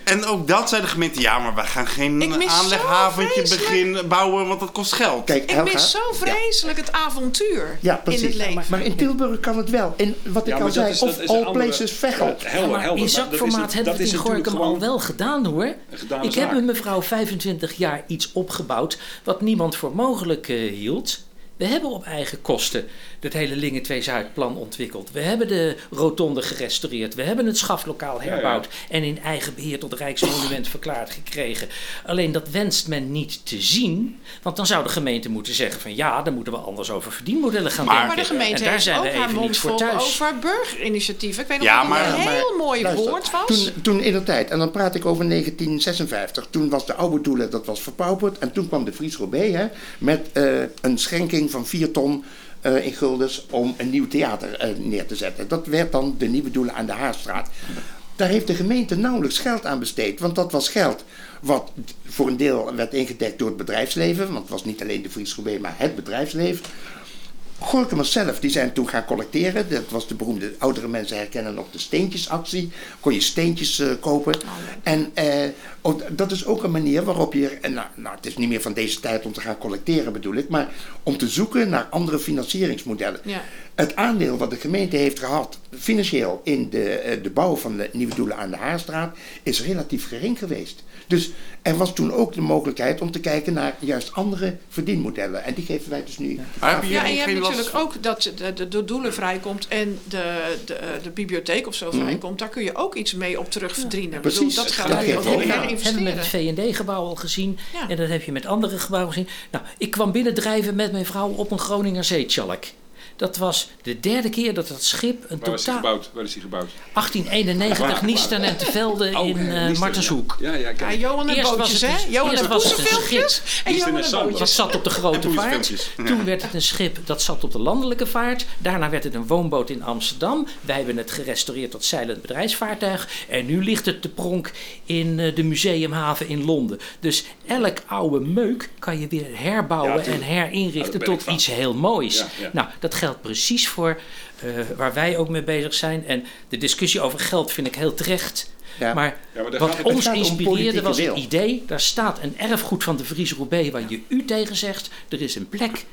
en ook dat zei de gemeente, ja, maar we gaan geen aanleghaventje beginnen bouwen, want dat kost geld. Kijk, Ik Helga, mis zo vreselijk het avontuur Ja, precies. in het leven. Maar, maar in Tilburg kan het wel. En wat ik Ja, al zei, is- of all places Veghel. Ja, in zakformaat hebben we het in Gorkum al gewoon wel gedaan hoor. Ik heb met mevrouw 25 jaar iets opgebouwd wat niemand voor mogelijk eh, hield. We hebben op eigen kosten het hele Lingen 2 Zuidplan ontwikkeld. We hebben de rotonde gerestaureerd. We hebben het schaflokaal ja. herbouwd. En in eigen beheer tot Rijksmonument verklaard gekregen. Alleen dat wenst men niet te zien. Want dan zou de gemeente moeten zeggen van ja, dan moeten we anders over verdienmodellen gaan Maar- denken. Maar de gemeente en daar heeft zijn ook we haar even mond niet voor vol thuis. over burgerinitiatieven. Ik weet nog Ja, dat het maar- een heel mooi Luister, woord was. Toen, toen in de tijd, en dan praat ik over 1956, toen was de oude doelen, dat was verpauperd. En toen kwam de Fries Robé hè, met eh, een schenking van 4 ton eh, in guldens om een nieuw theater eh, neer te zetten. Dat werd dan de nieuwe doelen aan de Haarstraat. Daar heeft de gemeente nauwelijks geld aan besteed, want dat was geld wat voor een deel werd ingedekt door het bedrijfsleven, want het was niet alleen de Fries maar het bedrijfsleven. Gorkumers zelf, die zijn toen gaan collecteren. Dat was de beroemde, oudere mensen herkennen nog de steentjesactie. Kon je steentjes eh, kopen. En eh, dat is ook een manier waarop je, en nou, nou, het is niet meer van deze tijd om te gaan collecteren bedoel ik, maar om te zoeken naar andere financieringsmodellen. Ja. Het aandeel wat de gemeente heeft gehad, financieel, in de, eh, de bouw van de nieuwe doelen aan de Haarstraat, is relatief gering geweest. Dus er was toen ook de mogelijkheid om te kijken naar juist andere verdienmodellen. En die geven wij dus nu. Hebben Ja, en je hebt natuurlijk ook dat je de, de, de doelen vrijkomt en de, de, de bibliotheek of zo vrijkomt. Daar kun je ook iets mee op terugverdienen. Bedoel, Precies. Dat gaat Dat ook aan. erg hebben we met investeren. het V&D-gebouw al gezien. Ja. En dat heb je met andere gebouwen gezien. Nou, ik kwam binnendrijven met mijn vrouw op een Groninger zeetjalk. Dat was de derde keer dat dat schip een Waar is hij gebouwd? Waar is hij gebouwd? 1891, Niesten en Tevelde Oh, in Niesten, Martenshoek. Ja, ja, ja. Johan en Eerst was bootjes, het hè? een- Johan en was het en Johan en bootjes. Dat zat op de grote En vaart. Toen werd het een schip dat zat op de landelijke vaart. Daarna werd het een woonboot in Amsterdam. Wij hebben het gerestaureerd tot zeilend bedrijfsvaartuig. En nu ligt het te pronk in eh, de museumhaven in Londen. Dus elk oude meuk kan je weer herbouwen Ja, en. Ja, herinrichten ik tot iets heel moois. Ja, ja. Nou, dat geldt precies voor eh, waar wij ook mee bezig zijn. En de discussie over geld vind ik heel terecht. Ja. Maar Ja, maar daar wat gaat ons inspireerde was het idee, daar staat een erfgoed van de Vries Roubaix waar je u tegen zegt. Er is een plek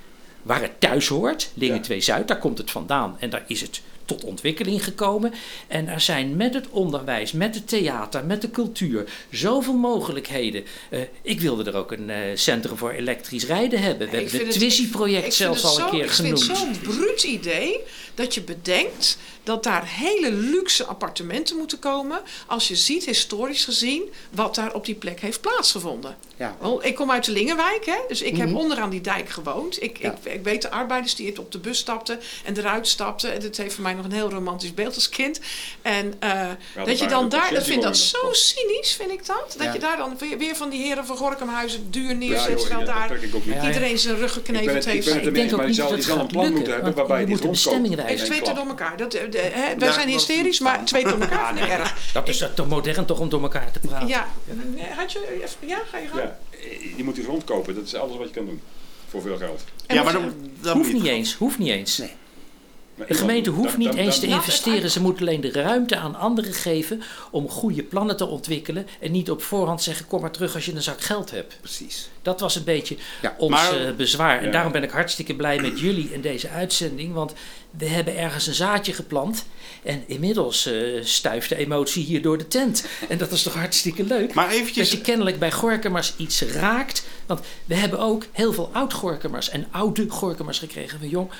waar het thuis hoort, Lingen Ja. 2 Zuid, daar komt het vandaan en daar is het tot ontwikkeling gekomen. En er zijn met het onderwijs, met het theater, met de cultuur zoveel mogelijkheden. Eh, ik wilde er ook een eh, centrum voor elektrisch rijden hebben. We Ik hebben vind het Twissie-project zelfs al een keer Ik vind genoemd. het zo'n bruut idee dat je bedenkt dat daar hele luxe appartementen moeten komen. Als je ziet, historisch gezien, wat daar op die plek heeft plaatsgevonden. Ja. Wel, ik kom uit de Lingenwijk, hè, dus ik heb Mhm. onderaan die dijk gewoond. Ik, Ja. ik, ik weet de arbeiders die op de bus stapten en eruit stapten. En dat heeft voor mij nog een heel romantisch beeld als kind. En eh, dat je dan daar, ik patiënten vind dat zo cynisch, vind ik dat. Dat Ja. je daar dan weer, weer van die heren van Gorkumhuizen duur neerzet. terwijl dat daar ik iedereen zijn rug Ik gekneveld ik heeft. ben het ik ermee denk ook maar niet je dat het zal een plan moeten hebben waarbij je moet de Even wijzen. twee door elkaar. Dat, eh, de, hè, wij Ja, zijn dat- hysterisch, maar twee door elkaar ik erg. Dat is toch modern toch om door elkaar te praten. Ja, had je, even- ja, ga je gang. Eh, je moet die rondkopen. Dat is alles wat je kan doen. Voor veel geld. En Ja, maar dan, dan Hoeft moet je- niet eens, hoeft niet eens. Nee. De gemeente hoeft niet eens te investeren. Ze moet alleen de ruimte aan anderen geven om goede plannen te ontwikkelen. En niet op voorhand zeggen: kom maar terug als je een zak geld hebt. Precies. Dat was een beetje Ja, ons maar- eh, bezwaar. En Ja. daarom ben ik hartstikke blij met jullie in deze uitzending. Want we hebben ergens een zaadje geplant. En inmiddels eh, stuift de emotie hier door de tent. En dat is toch hartstikke leuk. Maar Dat eventjes, je kennelijk bij Gorkemars iets raakt. Want we hebben ook heel veel oud-Gorkemars en oude Gorkemars gekregen. Van jong,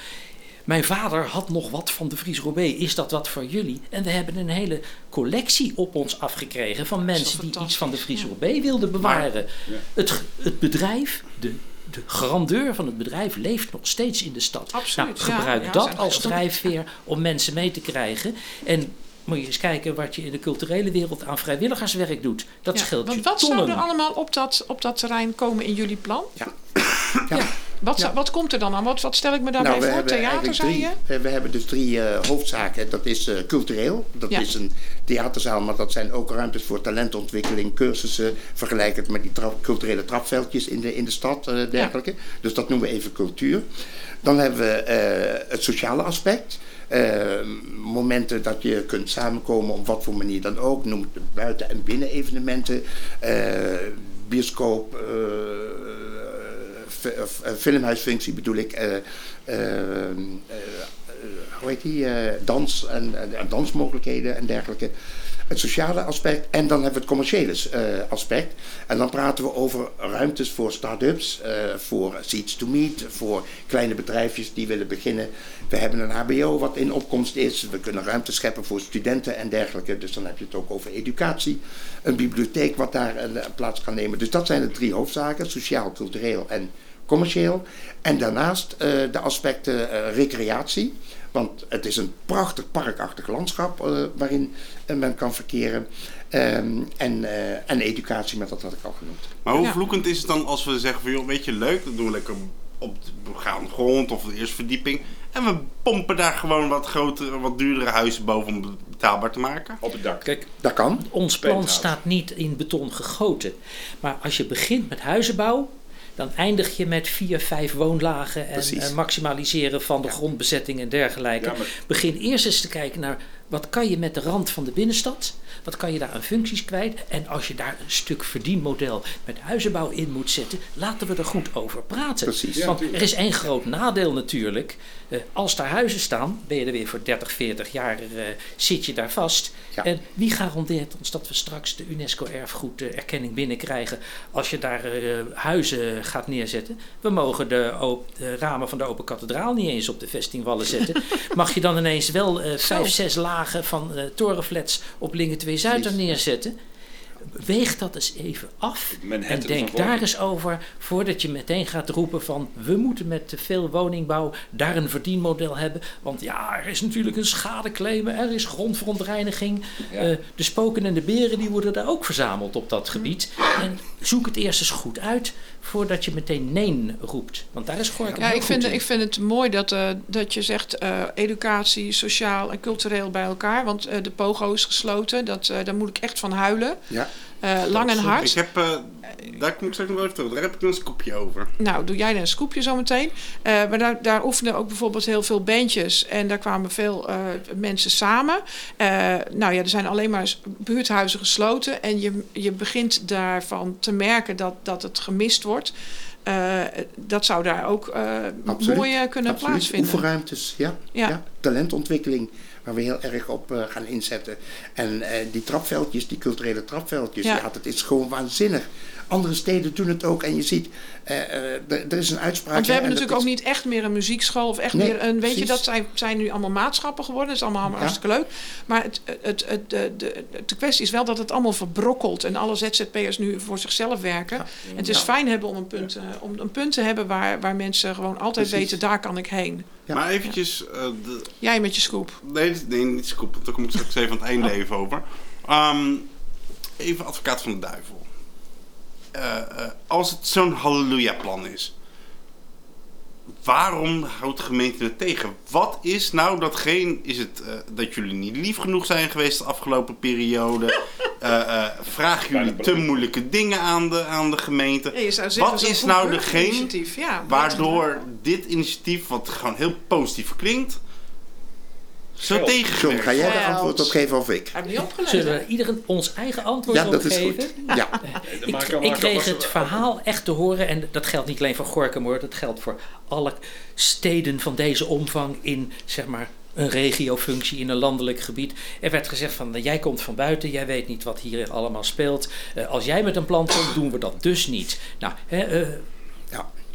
mijn vader had nog wat van de Fries Roubaix. Is dat wat voor jullie? En we hebben een hele collectie op ons afgekregen van mensen die iets van de Fries. Roubaix wilden bewaren. Ja. Het, het bedrijf, de, de grandeur van het bedrijf leeft nog steeds in de stad. Absoluut, Nou, ja. gebruik Ja, dat als drijfveer om mensen mee te krijgen. En moet je eens kijken wat je in de culturele wereld aan vrijwilligerswerk doet. Dat Ja, scheelt je want wat zou tonnen. er allemaal op dat, op dat terrein komen in jullie plan? Ja. Ja. Wat, Ja. wat komt er dan aan? Wat, wat stel ik me daarbij Nou, voor? Theater, zei je? We hebben dus drie eh, hoofdzaken. Dat is eh, cultureel. Dat Ja. is een theaterzaal, maar dat zijn ook ruimtes voor talentontwikkeling, cursussen. Vergelijkend met die culturele trapveldjes in de, in de stad, eh dergelijke. Dus dat noemen we even cultuur. Dan hebben we eh, het sociale aspect. Eh, momenten dat je kunt samenkomen op wat voor manier dan ook. Noem het buiten- en binnen evenementen. eh, bioscoop, eh, fi- filmhuisfunctie bedoel ik. hoe heet die? dans en dansmogelijkheden en dergelijke. Het sociale aspect en dan hebben we het commerciële eh, aspect. En dan praten we over ruimtes voor start-ups, eh, voor seeds to meet, voor kleine bedrijfjes die willen beginnen. We hebben een HBO wat in opkomst is. We kunnen ruimte scheppen voor studenten en dergelijke. Dus dan heb je het ook over educatie. Een bibliotheek wat daar een, plaats kan nemen. Dus dat zijn de drie hoofdzaken: sociaal, cultureel en commercieel. En daarnaast eh, de aspecten recreatie. Want het is een prachtig parkachtig landschap eh, waarin men kan verkeren. Ehm, en, eh, en educatie, met dat had ik al genoemd. maar hoe Ja. vloekend is het dan als we zeggen van joh, weet je, leuk, dat doen we lekker op de begaande grond of de eerste verdieping. En we pompen daar gewoon wat grotere, wat duurdere huizen boven om betaalbaar te maken. Op het dak. Kijk, Dat kan. ons plan staat niet in beton gegoten. Maar als je begint met huizenbouw, dan eindig je met vier, vijf woonlagen en eh, maximaliseren van de grondbezetting en dergelijke. Begin eerst eens te kijken naar wat kan je met de rand van de binnenstad, wat kan je daar aan functies kwijt. En als je daar een stuk verdienmodel met huizenbouw in moet zetten, laten we er goed over praten. Precies. Ja, Want er is één groot nadeel natuurlijk. Eh, als daar huizen staan, ben je er weer voor 30, 40 jaar eh, zit je daar vast. Ja. En wie garandeert ons dat we straks de UNESCO erfgoederkenning binnenkrijgen als je daar eh, huizen gaat neerzetten? We mogen de, op- de ramen van de Open Kathedraal niet eens op de vestingwallen zetten. Mag je dan ineens wel eh, vijf, zes lagen van eh, torenflats op Lingen 2 Zuid er neerzetten? Weeg dat eens even af. Manhattan en denk daar eens over voordat je meteen gaat roepen van we moeten met te veel woningbouw daar een verdienmodel hebben. Want ja, er is natuurlijk een schadeclaim, er is grondverontreiniging. Ja. Eh, de spoken en de beren die worden daar ook verzameld op dat gebied. En zoek het eerst eens goed uit voordat je meteen nee roept. Want daar is Gorkum Ja, ik vind, in. ik vind het mooi dat, eh, dat je zegt eh, educatie, sociaal en cultureel bij elkaar. Want eh, de POGO is gesloten. Dat, eh, daar moet ik echt van huilen. Ja. Eh, lang en hard. Ik heb, eh, daar kom ik straks nog over terug. Daar heb ik een scoopje over. Nou, doe jij een scoopje zometeen. Eh, maar daar, daar oefenden ook bijvoorbeeld heel veel bandjes. En daar kwamen veel eh, mensen samen. Eh, nou ja, er zijn alleen maar buurthuizen gesloten. En je, je begint daarvan te merken dat, dat het gemist wordt. Eh, dat zou daar ook eh, mooi kunnen Absoluut. plaatsvinden. Oefenruimtes, ja. Ja. ja. Talentontwikkeling, waar we heel erg op eh, gaan inzetten. En eh, die trapveldjes, die culturele trapveldjes, Ja. ja. dat is gewoon waanzinnig. Andere steden doen het ook en je ziet, eh, eh, er is een uitspraak. Want we hebben en natuurlijk ook is- niet echt meer een muziekschool of echt Nee, meer een. Weet je, dat zijn, zijn nu allemaal maatschappen geworden. Dat is allemaal Ja. hartstikke leuk. Maar het, het, het, de, de, de kwestie is wel dat het allemaal verbrokkelt en alle ZZP'ers nu voor zichzelf werken. En het is Ja. fijn hebben om een punt, eh, om een punt te hebben waar, waar mensen gewoon altijd Precies. weten, daar kan ik heen. Ja. Maar eventjes... eh, de, Jij met je scoop. nee, nee, niet scoop. want Daar kom ik straks even aan het einde even over. Ehm, even advocaat van de duivel. Eh, eh, als het zo'n halleluja-plan is... Waarom houdt de gemeente het tegen? Wat is nou datgene? Is het eh, dat jullie niet lief genoeg zijn geweest de afgelopen periode? Eh, eh, vragen jullie te moeilijke dingen aan de, aan de gemeente? Ja, je zou zeggen, Wat is nou degene Ja, waardoor dit initiatief, wat gewoon heel positief klinkt, zo tegengewerkt ga jij daar antwoord op geven of ik? Heb je niet opgelezen? Zullen we iedereen ons eigen antwoord Ja, dat is goed. Ja. Ik, kreeg het verhaal echt te horen, en dat geldt niet alleen voor Gorkum hoor, dat geldt voor alle steden van deze omvang in zeg maar een regiofunctie in een landelijk gebied. Er werd gezegd van jij komt van buiten, jij weet niet wat hier allemaal speelt. Eh, als jij met een plan komt, doen we dat dus niet. Nou, hè, eh.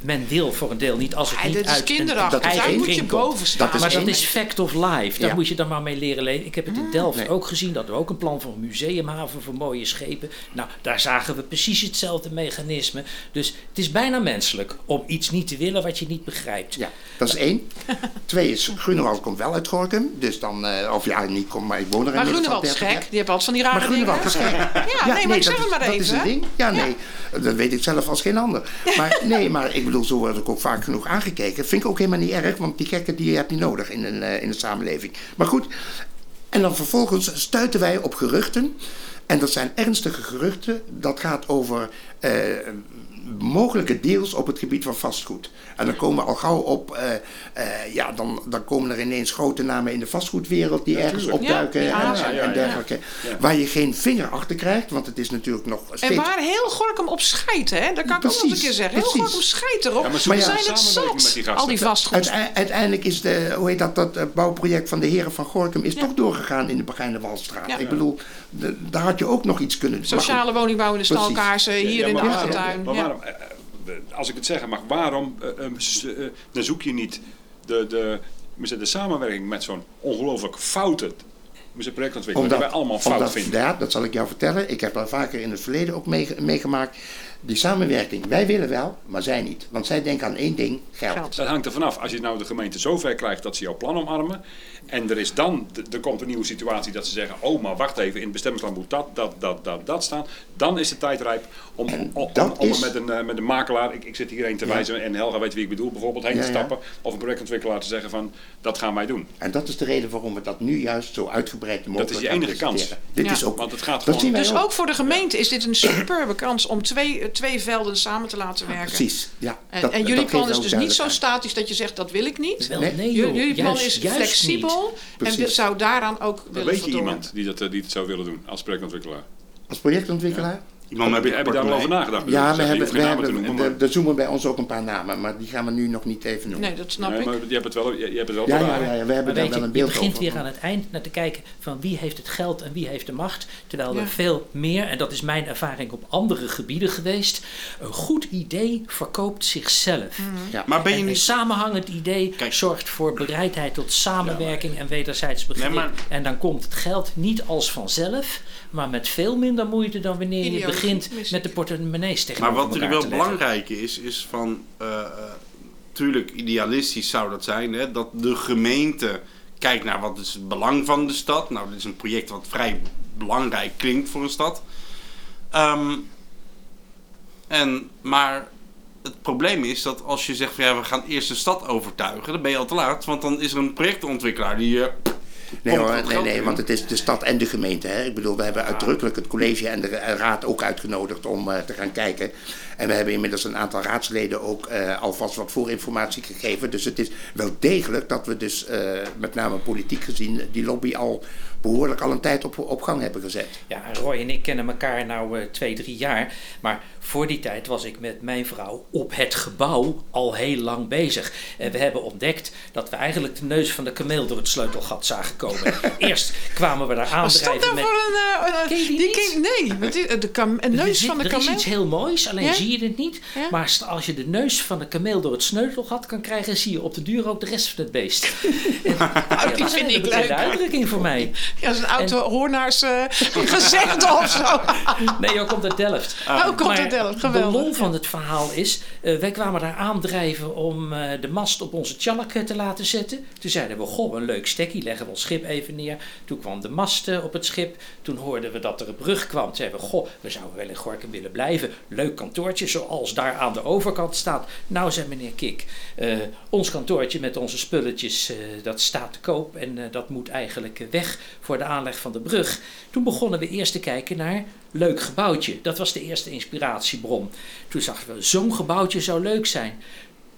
Men wil voor een deel niet als het Ja, niet dit is uit kinderachtig. dat Daar moet je boven staan. Dat is maar dat is fact of life. Daar Ja. moet je dan maar mee leren leven. Ik heb het in Delft Nee. ook gezien. Dat we ook een plan voor een museumhaven voor mooie schepen. Nou, daar zagen we precies hetzelfde mechanisme. Dus het is bijna menselijk om iets niet te willen wat je niet begrijpt. Ja, dat is één. Twee is, Grunewald komt wel uit Gorkum. Dus dan, eh, of ja, niet komt, maar ik woon er Maar inmiddels al Grunewald is 30 gek. Die hebben altijd van die rare Maar Grunewald is gek. Ja, nee, maar ik zeg dat het is- maar Dat is even. een ding. Ja, nee. Dat weet ik zelf als geen ander. Maar nee, maar ik bedoel, zo word ik ook vaak genoeg aangekeken. Vind ik ook helemaal niet erg, want die gekken die heb je nodig in een, eh, in de samenleving. Maar goed, en dan vervolgens stuiten wij op geruchten. En dat zijn ernstige geruchten. Dat gaat over eh, mogelijke deals op het gebied van vastgoed. En dan komen we al gauw op, eh, eh, ja, dan, dan komen er ineens grote namen in de vastgoedwereld die ergens. Ja, opduiken en, en, ja, en ja. dergelijke. Waar je geen vinger achter krijgt, want het is natuurlijk nog En steeds... waar heel Gorkum op scheidt, hè? Dat kan ik ook nog eens een Precies, keer zeggen. Heel precies. Gorkum scheidt erop. Ja, maar zijn het zat, die gasten. al die vastgoed. Uite- uiteindelijk is de, hoe heet dat, dat eh, bouwproject van de heren van Gorkum is toch doorgegaan in de Begijnde Walstraat. Ja. Ik bedoel, de- daar had je ook nog iets kunnen goed. Sociale woningbouw in de stalkaarsen, hier Ja, in de achtertuin. Maar waarom, eh, eh, als ik het zeggen mag, waarom eh, eh, s- eh, dan zoek je niet de, de, de samenwerking met zo'n ongelooflijk foute projectontwikkelaar, die wij allemaal fout omdat- vinden. Ja, dat zal ik jou vertellen. Ik heb dat vaker in het verleden ook meege- meegemaakt. Die samenwerking, wij willen wel, maar zij niet. Want zij denken aan één ding, geld. Geld. Dat hangt er vanaf. Als je nou de gemeente zover krijgt dat ze jouw plan omarmen. En er is dan, er komt een nieuwe situatie dat ze zeggen: Oh, maar wacht even, in het bestemmingsplan moet dat, dat, dat, dat, dat staan. Dan is de tijd rijp om, om, om, dat om er is- met, een, eh, met een makelaar, ik, ik zit hierheen te Ja. wijzen en Helga weet wie ik bedoel, bijvoorbeeld heen Ja, te ja. stappen. Of een projectontwikkelaar te zeggen: van dat gaan wij doen. En dat is de reden waarom we dat nu juist zo uitgebreid mogelijk is je enige kans. Dit Ja. is ook, Want het gaat dat gewoon- Dus ook. ook voor de gemeente is dit een superbe kans om twee, eh, twee velden samen te laten werken. Precies, ja. En, Dat- en dat jullie plan is dus niet zo statisch dat je zegt dat wil ik niet. Nee. nee, Jullie, joh, jullie plan juist- is juist flexibel en Precies. wil- zou daaraan ook Dan willen weet je voldoen. iemand die, dat, eh, die het zou willen doen als projectontwikkelaar. Als projectontwikkelaar? Iemand Heb je, heb je daar al over nagedacht? Ja, Ik we je hebben, we hebben, noemen, er- er zoomen bij ons ook een paar namen, maar die gaan we nu nog niet even noemen. Nee, dat snap Nee, ik. maar je hebt het wel, je, je hebt het wel ja, ja, ja, ja, we hebben daar wel je, een je beeld begint over. weer aan het eind naar te kijken van wie heeft het geld en wie heeft de macht. Terwijl Ja. er veel meer, en dat is mijn ervaring op andere gebieden geweest, een goed idee verkoopt zichzelf. Ja. Maar ben je En een niet... samenhangend idee Kijk. zorgt voor bereidheid tot samenwerking en wederzijds begrip. Nee, maar- En dan komt het geld niet als vanzelf, maar met veel minder moeite dan wanneer je begint met de portemonnees Maar tegenover wat natuurlijk wel belangrijk is, is van... eh, eh, tuurlijk, idealistisch zou dat zijn, hè, dat de gemeente kijkt naar wat is het belang van de stad. Nou, dit is een project wat vrij belangrijk klinkt voor een stad. Ehm, en, maar het probleem is dat als je zegt van ja, we gaan eerst de stad overtuigen, dan ben je al te laat. Want dan is er een projectontwikkelaar die... eh, Nee, hoor, nee, nee, want het is de stad en de gemeente. Hè? Ik bedoel, we hebben uitdrukkelijk het college en de raad ook uitgenodigd om eh, te gaan kijken. En we hebben inmiddels een aantal raadsleden ook eh, alvast wat voorinformatie gegeven. Dus het is wel degelijk dat we dus, eh, met name politiek gezien, die lobby al behoorlijk al een tijd op, op gang hebben gezet. Ja, Roy en ik kennen elkaar nou eh, twee, drie jaar. Maar voor die tijd was ik met mijn vrouw op het gebouw al heel lang bezig. En we hebben ontdekt dat we eigenlijk de neus van de kameel door het sleutelgat zagen komen. Eerst kwamen we daar dat aandrijven nou met... voor een... eh, een- je die die niet? ken- nee, die- de kam, een neus van de er is kameel. iets heel moois, alleen Ja? zie je het niet. Ja? Maar als je de neus van de kameel door het sleutelgat kan krijgen, zie je op de duur ook de rest van het beest. En, ja, dat een vind ik leuk. uitdrukking voor mij. Ja, een auto hoornaars eh gezegd of zo. Nee, joh, komt uit Delft. Oh, komt Maar uit Delft, De geweldig. lol van het verhaal is, eh, wij kwamen daar aandrijven om eh, de mast op onze tjalk te laten zetten. Toen zeiden we, goh, een leuk stekkie, leggen we ons schip even neer. Toen kwam de mast op het schip. Toen hoorden we dat er een brug kwam. Toen zeiden we, goh, we zouden wel in Gorkum willen blijven. Leuk kantoortje, zoals daar aan de overkant staat. Nou, zei meneer Kik, ons kantoortje met onze spulletjes, dat staat te koop. En dat moet eigenlijk weg voor de aanleg van de brug. Toen begonnen we eerst te kijken naar leuk gebouwtje. Dat was de eerste inspiratiebron. Toen zagen we, zo'n gebouwtje zou leuk zijn.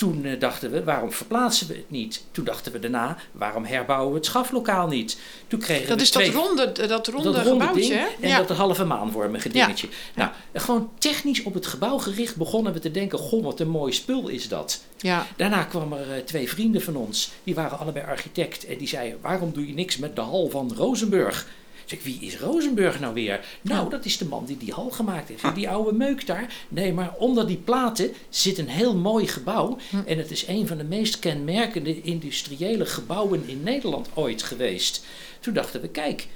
Toen eh, dachten we, waarom verplaatsen we het niet? Toen dachten we daarna, waarom herbouwen we het schaflokaal niet? Toen kregen Dat we is twee, dat ronde, dat ronde, dat ronde gebouwtje, ding en Ja. dat halve maanvormige Ja. dingetje. Nou, gewoon technisch op het gebouw gericht begonnen we te denken, goh, wat een mooi spul is dat. ja. Daarna kwamen er eh, twee vrienden van ons, die waren allebei architect. En die zeiden, waarom doe je niks met de hal van Rozenburg? Zeg wie is Rozenburg nou weer? Nou, dat is de man die die hal gemaakt heeft. Die oude meuk daar. Nee, maar onder die platen zit een heel mooi gebouw. En het is een van de meest kenmerkende industriële gebouwen in Nederland ooit geweest. Toen dachten we, kijk,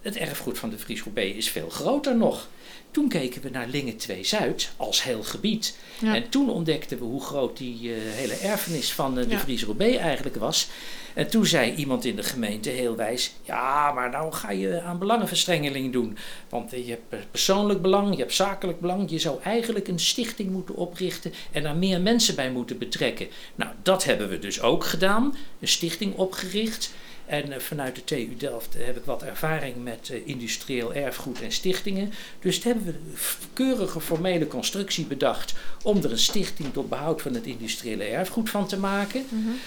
het erfgoed van de Fries is veel groter nog. Toen keken we naar Lingen 2 Zuid als heel gebied. Ja. En toen ontdekten we hoe groot die eh, hele erfenis van eh, de Ja. Fries B eigenlijk was. En toen zei iemand in de gemeente heel wijs: Ja, maar nou ga je aan belangenverstrengeling doen. Want je hebt persoonlijk belang, je hebt zakelijk belang. Je zou eigenlijk een stichting moeten oprichten en daar meer mensen bij moeten betrekken. Nou, dat hebben we dus ook gedaan: een stichting opgericht. En eh, vanuit de TU Delft heb ik wat ervaring met eh, industrieel erfgoed en stichtingen. Dus toen hebben we een keurige formele constructie bedacht om er een stichting tot behoud van het industriële erfgoed van te maken.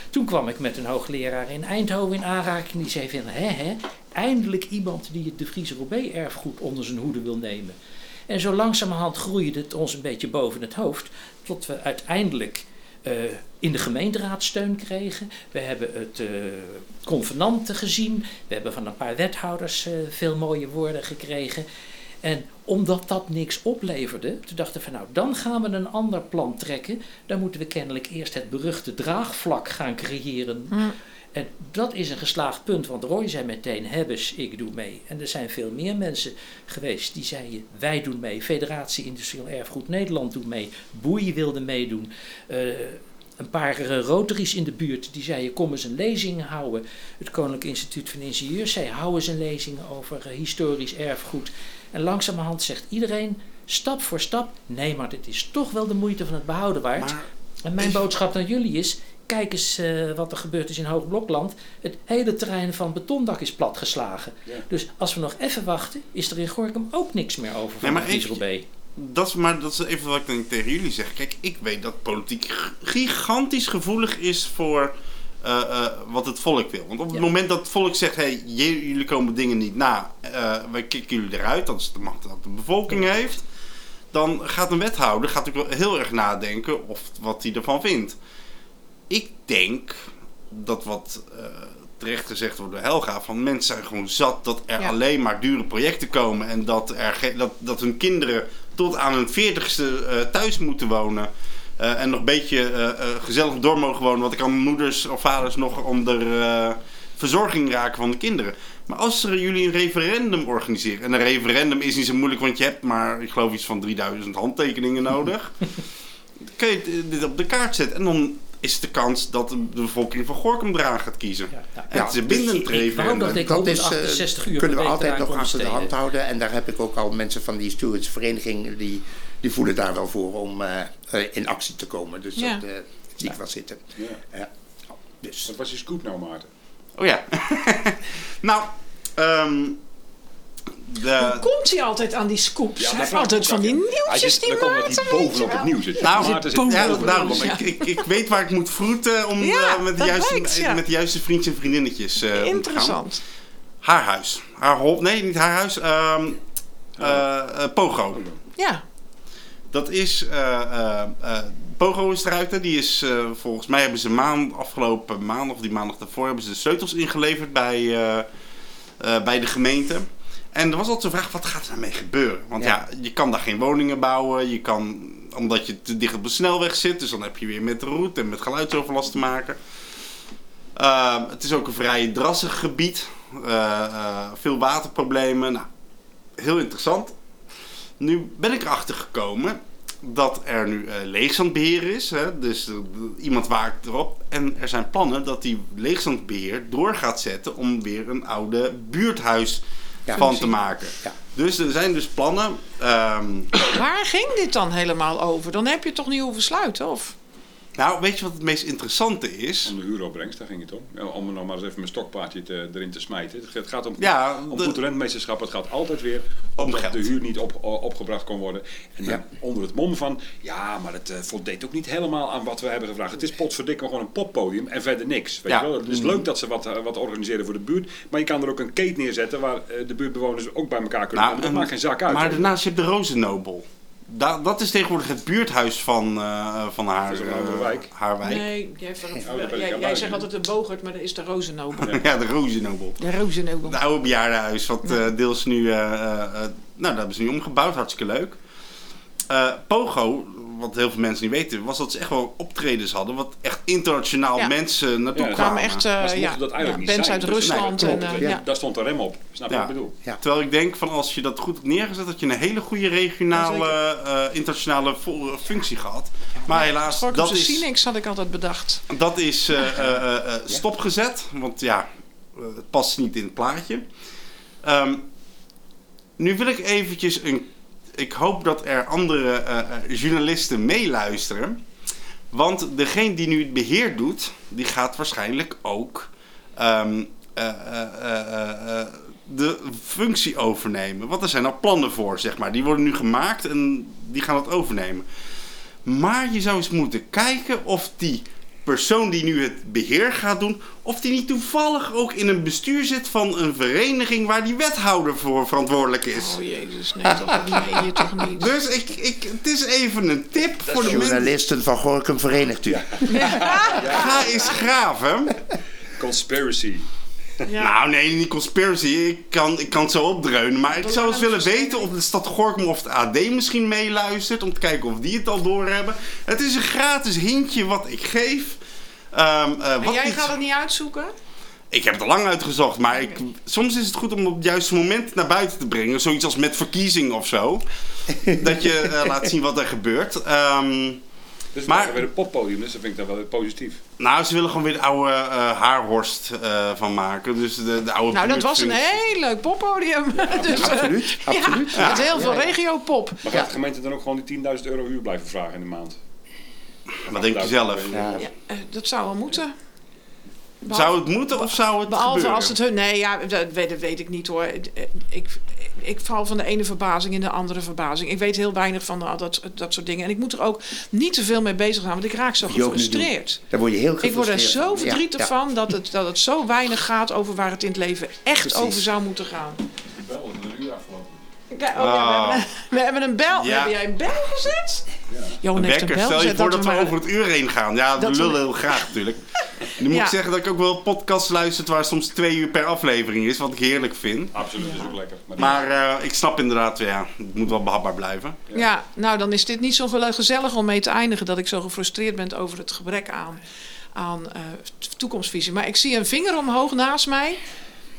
Toen kwam ik met een hoogleraar in Eindhoven in aanraking die zei van hè hè, eindelijk iemand die het de Friese Robé erfgoed onder zijn hoede wil nemen. En zo langzamerhand groeide het ons een beetje boven het hoofd, tot we uiteindelijk eh, in de gemeenteraad steun kregen. We hebben het eh convenanten gezien. We hebben van een paar wethouders eh, veel mooie woorden gekregen. En omdat dat niks opleverde, toen dachten we van nou, dan gaan we een ander plan trekken. Dan moeten we kennelijk eerst het beruchte draagvlak gaan creëren. En dat is een geslaagd punt, want Roy zei meteen, hebbes, ik doe mee. En er zijn veel meer mensen geweest die zeiden, wij doen mee. Federatie Industrieel Erfgoed Nederland doet mee. Boei wilde meedoen. Eh, een paar eh, Rotaries in de buurt die zeiden, kom eens een lezing houden. Het Koninklijk Instituut van Ingenieurs zei, hou eens een lezing over eh, historisch erfgoed. En langzamerhand zegt iedereen, stap voor stap, nee, maar dit is toch wel de moeite van het behouden waard. Maar En mijn boodschap naar jullie is: kijk eens eh, wat er gebeurd is in Hoogblokland. Het hele terrein van betondak is platgeslagen. Dus als we nog even wachten, is er in Gorkum ook niks meer over Nee, van maar de even- Dieselbee. Dat is, maar dat is even wat ik tegen jullie zeg. Kijk, ik weet dat politiek gigantisch gevoelig is voor eh, eh, wat het volk wil. Want op het Ja. moment dat het volk zegt: hé, hey, jullie komen dingen niet na, wij kicken jullie eruit, dat is de macht dat de bevolking heeft. Dan gaat een wethouder gaat ook heel erg nadenken of wat hij ervan vindt. Ik denk dat wat eh, terecht gezegd wordt door Helga, van mensen zijn gewoon zat dat er Ja. alleen maar dure projecten komen en dat, er dat, dat hun kinderen tot aan hun veertigste eh thuis moeten wonen. eh, en nog een beetje gezellig door mogen wonen. Want ik kan moeders of vaders nog onder verzorging raken van de kinderen. Maar als er jullie een referendum organiseren. En een referendum is niet zo moeilijk, want je hebt maar, ik geloof, iets van 3000 handtekeningen nodig. dan kun je dit op de kaart zetten. En dan is de kans dat de bevolking van Gorkum eraan gaat kiezen. ja. Het is een bindend Dus ik- ik wou referendum. dat ik dat is, eh, 168 uur kunnen we altijd nog achter de hand houden. En daar heb ik ook al mensen van die stewardsvereniging, die, die voelen daar wel voor om eh, eh, in actie te komen. Dus Ja. dat eh, zie ik wel zitten. Ja. Ja. Dus. Wat was je scoop nou, Maarten? Oh ja. nou, ehm de, Hoe komt hij altijd aan die scoops? hij heeft altijd van die nieuwtjes die Maarten, bovenop het nieuws zit. Nou, Maarten zit bovenop ja, bovenop daarom. Ik, ik, ik weet waar ik moet vroeten om Ja, eh, met, de juiste, ja. met de juiste vriendjes en vriendinnetjes gaan. Interessant. Haar huis. Haar hol, nee, niet haar huis. ehm eh, eh, Pogo. Ja, Dat is. Pogo is eruit. Die is. volgens mij hebben ze maand, afgelopen maand of die maandag daarvoor. hebben ze de sleutels ingeleverd bij, bij de gemeente. En er was altijd de vraag: wat gaat er nou mee gebeuren? Want ja. Ja. je kan daar geen woningen bouwen. Je kan. Omdat je te dicht op de snelweg zit. Dus dan heb je weer met de route en met geluidsoverlast te maken. Eh, het is ook een vrij drassig gebied. Eh, eh, veel waterproblemen. Nou, heel interessant. Nu ben ik erachter gekomen dat er nu eh, leegstandbeheer is. Hè? Dus iemand waakt erop. En er zijn plannen dat die leegstandbeheer door gaat zetten om weer een oude buurthuis Ja. van te maken. Ja. Dus er zijn dus plannen. ehm, waar ging dit dan helemaal over? Dan heb je het toch niet hoeven sluiten, of? Nou, weet je wat het meest interessante is? Om de huuropbrengst, daar ging het om. Om nog maar eens even mijn stokpaardje te, erin te smijten. Het- gaat om, Ja, om de- goed rentmeesterschap. Het gaat altijd weer Om om dat geld. de huur niet op, opgebracht kon worden. En dan Ja. onder het mom van, ja, maar het eh, voldeed ook niet helemaal aan wat we hebben gevraagd. Het is potverdikke gewoon een poppodium en verder niks. Weet Ja. je wel? Het is leuk dat ze wat, eh, wat organiseren voor de buurt. Maar je kan er ook een kate neerzetten waar eh, de buurtbewoners ook bij elkaar kunnen komen. Dat maakt geen zak uit. Maar daarnaast heb je de Rozennobel. Da dat is tegenwoordig het buurthuis van, eh, van haar, eh, wijk. haar wijk. Nee, jij, Oh, jij, zegt altijd de Bogert, maar dat is de Rozennobel. Ja, de Rozennobel. De Rozennobel. Het oude bejaardenhuis, wat eh, deels nu... eh, eh, eh, nou, dat hebben ze nu omgebouwd, hartstikke leuk. Eh, Pogo, wat heel veel mensen niet weten, was dat ze echt wel optredens hadden... wat echt internationaal Ja. mensen naartoe Ja, kwamen echt Maar eh ze ja, mochten dat eigenlijk ja, niet bands zijn. uit Dus- Rusland. Nee, en, klopt. eh, Ja, ja. Daar stond een rem op. Snap je Ja. wat ik bedoel? Ja. Terwijl ik denk van als je dat goed hebt neergezet... dat je een hele goede regionale, eh, internationale vo- functie gehad. Maar helaas, dat Gorkumse is... Cinex had ik altijd bedacht. Dat is eh, eh, eh, eh, stopgezet, want ja, eh, het past niet in het plaatje. Ehm, nu wil ik eventjes een. Ik hoop dat er andere eh, eh, journalisten meeluisteren. Want degene die nu het beheer doet, die gaat waarschijnlijk ook ehm, eh, de functie overnemen. Want er zijn al plannen voor, zeg maar. Die worden nu gemaakt en die gaan het overnemen. Maar je zou eens moeten kijken of die persoon die nu het beheer gaat doen, of die niet toevallig ook in een bestuur zit van een vereniging waar die wethouder voor verantwoordelijk is. Oh jezus, nee, toch, nee, je toch niet. Dus ik, ik, het is even een tip voor de mensen. Journalisten van Gorkum verenigt u. Ga eens graven. Conspiracy. Ja. Nou, nee, niet conspiracy. Ik kan, ik kan het zo opdreunen. Maar ik zou eens willen weten of de stad Gorkum of de AD misschien meeluistert. Om te kijken of die het al doorhebben. Het is een gratis hintje wat ik geef. Ehm, eh, en wat jij iets- gaat het niet uitzoeken? Ik heb het al lang uitgezocht, maar ik, soms is het goed om op het juiste moment naar buiten te brengen. Zoiets als met verkiezing of zo. dat je eh, laat zien wat er gebeurt. Ehm, Dus Maar- weer een poppodium, dus dat vind ik dan wel weer positief. nou, ze willen gewoon weer de oude eh, haarhorst eh, van maken. Dus de, de oude Nou, dat was een heel leuk poppodium. dus, eh, Absoluut, absoluut. Ja, met heel veel regiopop. Maar gaat de gemeente dan ook gewoon die 10.000 euro huur blijven vragen in de maand? Wat denk je zelf? Ja. Ja, dat zou wel moeten. Zou het moeten of zou het Behalve gebeuren? als het hun. Nee, ja, dat weet, dat weet ik niet hoor. Ik, ik val van de ene verbazing in de andere verbazing. Ik weet heel weinig van dat, dat soort dingen. En ik moet er ook niet te veel mee bezig gaan, want ik raak zo gefrustreerd. Daar word je heel Ik word er gefrustreerd zo. Ja, verdrietig ja. van dat het, dat het zo weinig gaat over waar het in het leven echt Precies. over zou moeten gaan. Wel, een uur. Kijk, oh, ja, we, hebben, we hebben een bel. Ja. Heb jij een bel gezet? Johan Een heeft een wekker, bel stel je voor dat we over het uur heen gaan. Ja, Dat we we- willen heel graag natuurlijk. Nu moet Ja. ik zeggen dat ik ook wel podcasts luister waar soms twee uur per aflevering is, wat ik heerlijk vind. Absoluut, dat is ook lekker. Maar, Maar eh, ik snap inderdaad, ja, het moet wel behapbaar blijven. Ja, nou dan is dit niet zo gezellig om mee te eindigen dat ik zo gefrustreerd ben over het gebrek aan, aan eh, toekomstvisie. Maar ik zie een vinger omhoog naast mij.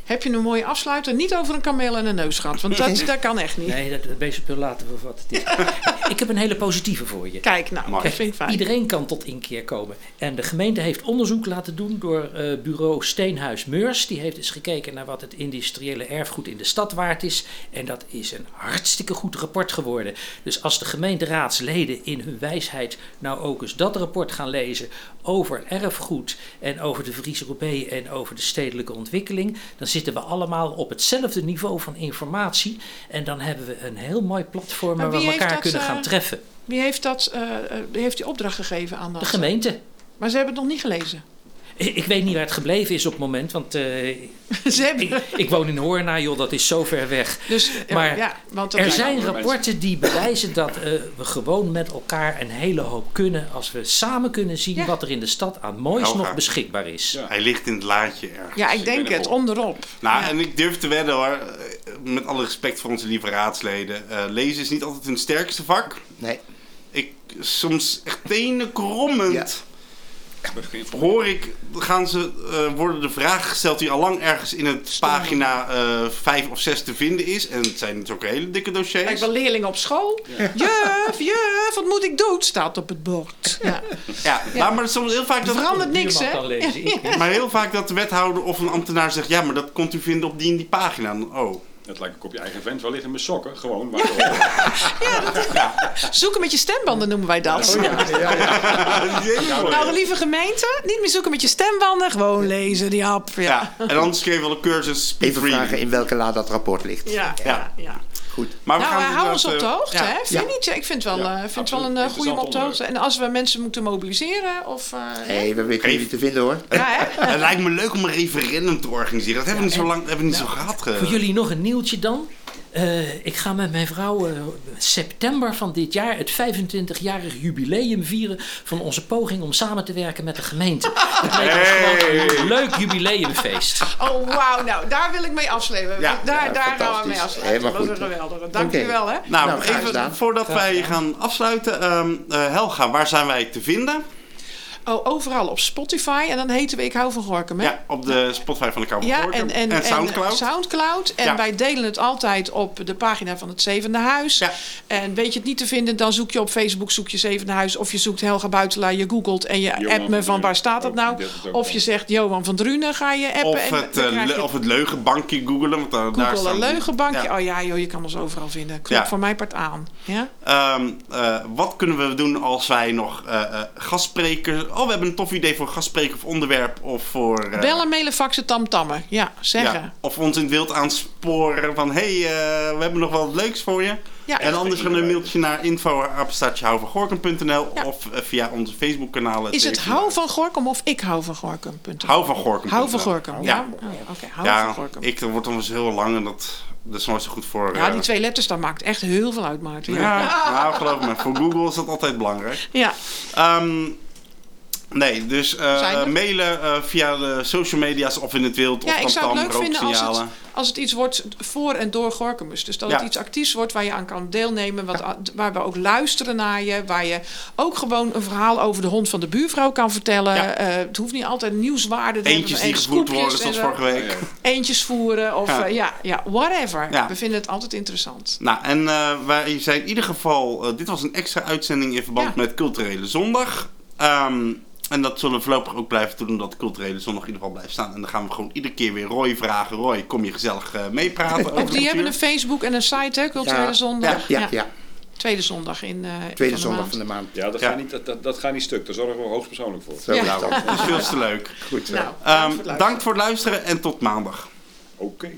Heb je een mooie afsluiter? Niet over een kameel en een neusgat, want dat, dat kan echt niet. Nee, dat, dat wezenspul laten we wat het is. ik heb een hele positieve voor je. Kijk, nou, dat vind ik fijn. Iedereen kan tot inkeer komen. En de gemeente heeft onderzoek laten doen door eh, bureau Steenhuis Meurs. Die heeft eens gekeken naar wat het industriële erfgoed in de stad waard is. En dat is een hartstikke goed rapport geworden. Dus als de gemeenteraadsleden in hun wijsheid nou ook eens dat rapport gaan lezen over erfgoed en over de Friese Roubaix en over de stedelijke ontwikkeling, dan zitten we allemaal op hetzelfde niveau van informatie. En dan hebben we een heel mooi platform waar we elkaar dat, kunnen gaan eh, treffen. Wie heeft, dat, eh, eh, heeft die opdracht gegeven aan De dat? gemeente. Maar ze hebben het nog niet gelezen. Ik ik weet niet waar het gebleven is op het moment, want eh, ze hebben... ik, ik woon in Hoorna, joh, dat is zo ver weg. Dus, ja, Maar ja, want Er zijn rapporten die bewijzen dat eh, we gewoon met elkaar een hele hoop kunnen als we samen kunnen zien Ja. wat er in de stad aan moois Helga. nog beschikbaar is. Ja. Hij ligt in het laadje ergens. Ja, ik denk het, onderop. Nou, Ja. en ik durf te wedden hoor, eh, met alle respect voor onze lieve raadsleden. eh, lezen is niet altijd hun sterkste vak. Nee. Ik, soms echt tenen krommend Ja. Hoor ik, gaan ze, eh, worden de vragen gesteld die al lang ergens in het pagina eh 5 of 6 te vinden is. En het zijn natuurlijk hele dikke Kijk, dossiers. wel leerling op school. Juf, juf, wat moet ik doen? Staat op het bord. Ja. Ja, maar, maar soms heel vaak dat... verandert niks, hè? ik. Maar heel vaak dat de wethouder of een ambtenaar zegt... ja, maar dat kon u vinden op die en die pagina. Oh. Het lijkt ook op je eigen vent. Waar liggen mijn sokken? Gewoon. Waar Zoeken met je stembanden noemen wij dat. Nou, lieve gemeente, niet meer zoeken met je stembanden. Gewoon lezen, die hap. Ja, Ja, en anders je wel een cursus Even vragen in welke la dat rapport ligt. ja, ja. Goed. Maar we Nou, gaan eh, hou ons op de eh, hoogte, ja. hè? Vind je Ja. niet? Ik vind het wel, Ja, eh, vind wel een goede om op de hoogte. En als we mensen moeten mobiliseren, of... eh, Hey, we weten jullie te vinden hoor. ja, hè? Het lijkt me leuk om een referendum te organiseren. Dat hebben we niet zo lang hebben we niet zo gehad. ge- Voor jullie nog een nieuwtje dan. Eh, ik ga met mijn vrouw eh, september van dit jaar het 25-jarig jubileum vieren van onze poging om samen te werken met de gemeente. Het lijkt ons gewoon een leuk jubileumfeest. Oh, wauw. Nou, daar wil ik mee afsluiten. Ja, daar ja, daar gaan we mee afsluiten. Dat is goed. een geweldige. Dank je wel, hè? Nou, Nou, even voordat wij gaan afsluiten. ehm, eh, Helga, waar zijn wij te vinden? Oh, overal op Spotify. En dan heten we Ik hou van Gorkum, hè? Ja, op de Spotify van de Kamer van Ja, Gorkum. en, en, Soundcloud. En, Soundcloud. En Ja. wij delen het altijd op de pagina van het Zevende Huis. Ja. En weet je het niet te vinden, dan zoek je op Facebook, zoek je Zevende Huis. Of je zoekt Helga Buitelaar, je googelt en je Johan appt me van van waar staat Ook, nou. Of je zegt Johan van Drunen, ga je appen. Of het, eh, je of het leugenbankje googelen. Want daar, daar Google staan een leugenbankje. Ja. Oh ja, joh, je kan ons overal vinden. Klop Ja. voor mij part aan. Ja? Ehm, eh, wat kunnen we doen als wij nog eh eh, gastsprekers... Oh, we hebben een tof idee voor gastspreker of onderwerp. Of voor... eh, Bellen, mailen, faxen, tamtammen. Ja, zeggen. ja, of ons in het wild aansporen van... Hé, hey, eh, we hebben nog wel wat leuks voor je. Ja. en anders gaan een mailtje naar info.houvanGorkum.nl Ja. of eh, via onze Facebookkanalen. Is het hou van Gorkum of ik hou van Gorkum? Hou van Gorkum. Hou van Gorkum. Ja. Oh, oké. Hou Ja, van Gorkum. ik, dat wordt dan eens heel lang en dat, dat is nooit zo goed voor... Ja, die twee letters, dat maakt echt heel veel uit, Maarten. Ja, nou geloof me, voor Google is dat altijd belangrijk. ja. Ehm, nee, dus eh, Zijn mailen eh, via de social media's of in het wild Ja, of ik zou het leuk vinden als het, rooksignalen. als het iets wordt voor en door Gorkumus. Dus dat Ja. het iets actiefs wordt waar je aan kan deelnemen. Wat, waar we ook luisteren naar je. Waar je ook gewoon een verhaal over de hond van de buurvrouw kan vertellen. Ja. Eh, het hoeft niet altijd nieuwswaarde te Eentjes die gevoerd en worden, zoals vorige week. Eentjes voeren of Ja. ja, whatever. We vinden het altijd interessant. Nou, en wij zijn in ieder geval... dit was een extra uitzending in verband met Culturele Zondag. Ehm, en dat zullen we voorlopig ook blijven doen, omdat Culturele Zondag in ieder geval blijft staan. En dan gaan we gewoon iedere keer weer Roy vragen. Roy, kom je gezellig eh, meepraten over Ook die hebben een? Facebook en een site, hè? Culturele Ja. Zondag. Ja, ja. Tweede zondag in eh Tweede van de zondag maand. van de maand. Ja, dat, Ja. Gaat niet, dat, dat, dat gaat niet stuk. Daar zorgen we hoogstpersoonlijk voor. Zo Ja. is dat. Is veel te leuk. Goed zo. Nou, Ehm, bedankt voor het luisteren en tot maandag. Oké.